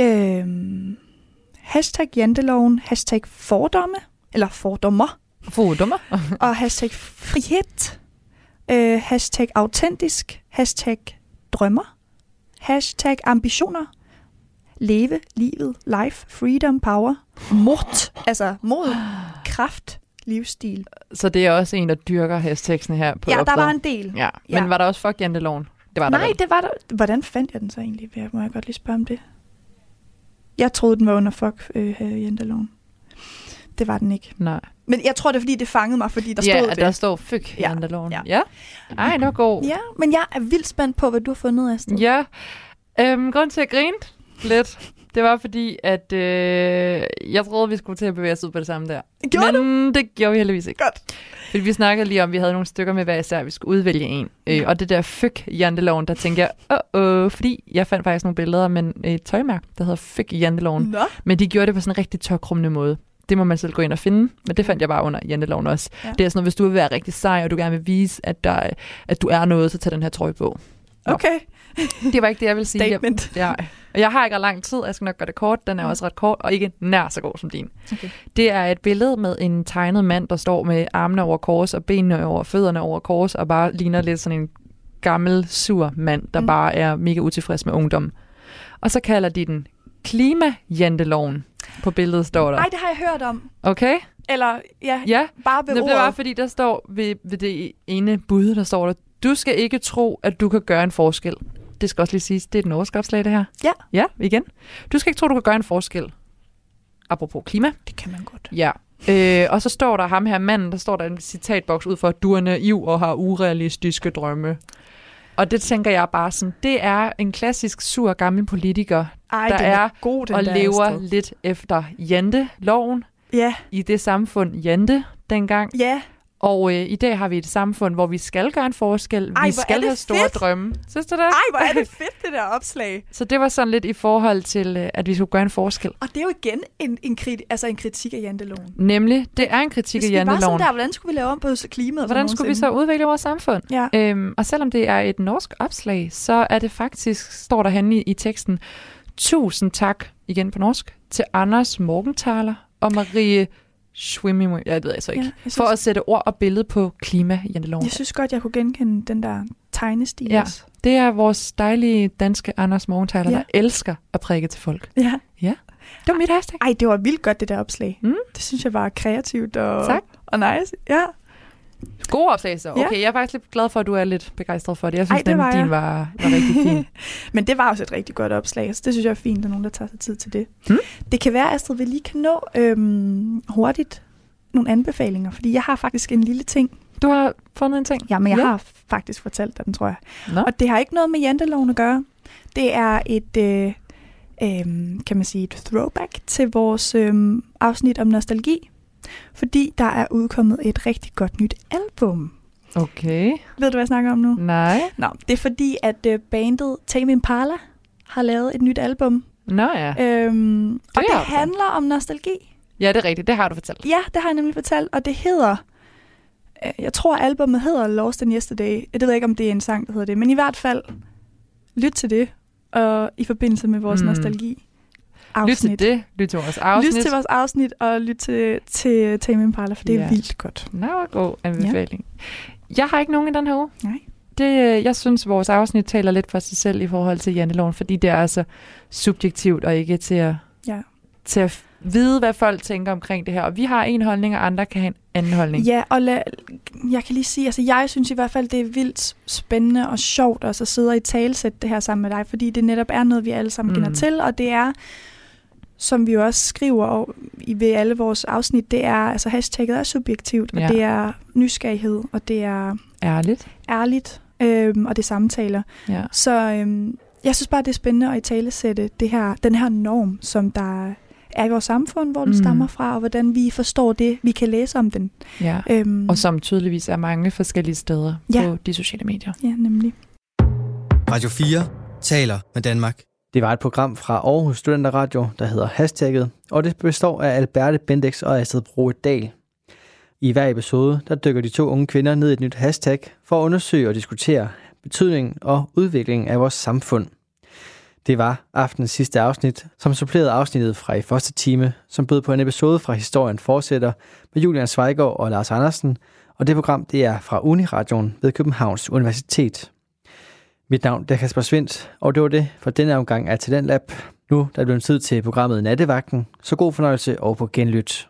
øhm, hashtag janteloven, hashtag fordomme, eller fordommer, Fordommer. og hashtag frihed, øh, hashtag autentisk, hashtag drømmer, hashtag ambitioner, leve livet, life, freedom, power, mod, altså mod, kraft, livsstil. Så det er også en, der dyrker hashtagsene her på Ja, der var en del. Ja, Ja. men var der også fuck janteloven? Det var der Nej, vel. det var der. Hvordan fandt jeg den så egentlig? Jeg- Må jeg godt lige spørge om det? Jeg troede, den var under fuck øh, janteloven. Det var den ikke. Nej. Men jeg tror, det er, fordi det fangede mig, fordi der ja, stod det. der står fuck Ja, janteloven. ja. ja. Ej, det var god. Ja, men jeg er vildt spændt på, hvad du har fundet, Astrid. Ja. Øhm, grund til at grine lidt, det var fordi, at øh, jeg troede, vi skulle til at bevæge os ud på det samme der. Gjorde Men det gjorde vi heldigvis ikke. Godt. Fordi vi snakkede lige om, at vi havde nogle stykker med hver især, vi skulle udvælge en. Øh, og det der fuck janteloven, der tænkte jeg, åh, åh, fordi jeg fandt faktisk nogle billeder med et tøjmærke, der hedder fuck janteloven. Men de gjorde det på sådan en rigtig tørkrummende måde. Det må man selv gå ind og finde, men det fandt jeg bare under janteloven også. Ja. Det er sådan noget, hvis du vil være rigtig sej, og du gerne vil vise, at, der, at du er noget, så tag den her trøje på. Nå. Okay. Det var ikke det, jeg ville sige. Statement. Jeg, ja. Og jeg har ikke ret lang tid, jeg skal nok gøre det kort. Den er også ret kort, og ikke nær så god som din. Okay. Det er et billede med en tegnet mand, der står med armene over kors og benene over fødderne over kors, og bare ligner lidt sådan en gammel, sur mand, der mm. bare er mega utilfreds med ungdom. Og så kalder de den klimajanteloven. På billedet står der. Ej, det har jeg hørt om. Okay? Eller, ja, Ja, bare ved det ordet. var fordi, der står ved, ved det ene bud, der står der, du skal ikke tro, at du kan gøre en forskel. Det skal også lige siges, det er den overskabslag, det her. Ja. Ja, igen. Du skal ikke tro, du kan gøre en forskel. Apropos klima. Det kan man godt. Ja. Øh, og så står der ham her manden, der står der en citatboks ud for, at du er naiv og har urealistiske drømme. Og det tænker jeg bare sådan, det er en klassisk sur gammel politiker, Ej, Der den er god, og der, lever Astrid. lidt efter Jante-loven Ja, i det samfund Jante dengang. ja. Og øh, i dag har vi et samfund, hvor vi skal gøre en forskel. Ej, vi skal have store fedt. drømme. Synes du det? Ej, hvor er det fedt, det der opslag. Så det var sådan lidt i forhold til, øh, at vi skulle gøre en forskel. Og det er jo igen en, en, kriti- altså en kritik af janteloven. Nemlig, det er en kritik Hvis af vi var sådan janteloven. der, hvordan skulle vi lave om på klimaet? Hvordan skulle vi så udvikle vores samfund? Ja. Øhm, og selvom det er et norsk opslag, så er det faktisk, står der henne i, i teksten, tusind tak, igen på norsk, til Anders Morgenthaler og Marie Schwimming, jeg ved altså ikke, Ja, ja, jeg, for synes, at sætte ord og billede på klima jeg synes godt, jeg kunne genkende den der tegnestil. Ja. Det er vores dejlige danske Anders Morgenthaler, Ja. ja. der elsker at prædike til folk. ja. Det var mit hashtag. Ej, det var vildt godt, det der opslag. Mm. Det synes jeg var kreativt og, Tak. og nice. Ja. God opslag så. Ja. Okay, jeg er faktisk lidt glad for, at du er lidt begejstret for det. Jeg synes Ej, det var nemlig, din var, var rigtig fin. Men det var også et rigtig godt opslag, så det synes jeg er fint, at der er nogen, der tager sig tid til det. Hmm? Det kan være, Astrid, vi lige kan nå øhm, hurtigt nogle anbefalinger, fordi jeg har faktisk en lille ting. Du har fundet en ting? Ja, men jeg Ja. har faktisk fortalt dig den, tror jeg. Nå. Og det har ikke noget med janteloven at gøre. Det er et, øh, øh, kan man sige, et throwback til vores øh, afsnit om nostalgi. Fordi der er udkommet et rigtig godt nyt album. Okay. Ved du, hvad jeg snakker om nu? Nej. Nå, det er fordi, at øh, bandet Tame Impala har lavet et nyt album. Nå ja. Øhm, og det du da. handler om nostalgi. Ja, det er rigtigt. Det har du fortalt. Ja, det har jeg nemlig fortalt, og det hedder... øh, Jeg tror, albumet hedder Lost in Yesterday. Jeg ved ikke, om det er en sang, der hedder det. Men i hvert fald, lyt til det, og i forbindelse med vores Mm. mm. Nostalgi Lyt afsnit. til det. Lyt til vores afsnit. Lyt til vores afsnit, og lyt til, til Tame Impala, for det er Ja. vildt godt. Nå, god anbefaling. Ja. Jeg har ikke nogen i den her uge. Nej. Det, øh, jeg synes, vores afsnit taler lidt for sig selv i forhold til janteloven, fordi det er altså subjektivt og ikke til at, Ja. til at vide, hvad folk tænker omkring det her. Og vi har en holdning, og andre kan have en anden holdning. Ja, og la, jeg kan lige sige, altså jeg synes i hvert fald, det er vildt spændende og sjovt også at sidde og i talsætte det her sammen med dig, fordi det netop er noget, vi alle sammen mm. kender til, og det er, som vi jo også skriver og i ved alle vores afsnit, det er, altså hashtagget er subjektivt, og Ja. det er nysgerrighed, og det er Ærligt. ærligt, øhm, og det er samtaler. Ja. Så øhm, jeg synes bare, det er spændende at i talesætte det her, den her norm, som der er i vores samfund, hvor den Mm. stammer fra, og hvordan vi forstår det, vi kan læse om den. ja. Øhm, Og som tydeligvis er mange forskellige steder Ja. på de sociale medier. Ja, nemlig. Radio 4 taler med Danmark. Det var et program fra Aarhus Studenterradio, der hedder Hashtagget, og det består af Alberte Bendix og Astrid Broe Dahl. I hver episode, der dykker de to unge kvinder ned i et nyt hashtag for at undersøge og diskutere betydningen og udviklingen af vores samfund. Det var aftenens sidste afsnit, som supplerede afsnittet fra i første time, som bød på en episode fra Historien Fortsætter med Julian Zweigård og Lars Andersen, og det program det er fra Uniradioen ved Københavns Universitet. Mit navn er Kasper Svendt, og det var det for denne omgang af Talentlab. Nu der er det blevet tid til programmet Nattevagten, så god fornøjelse og på genlyt.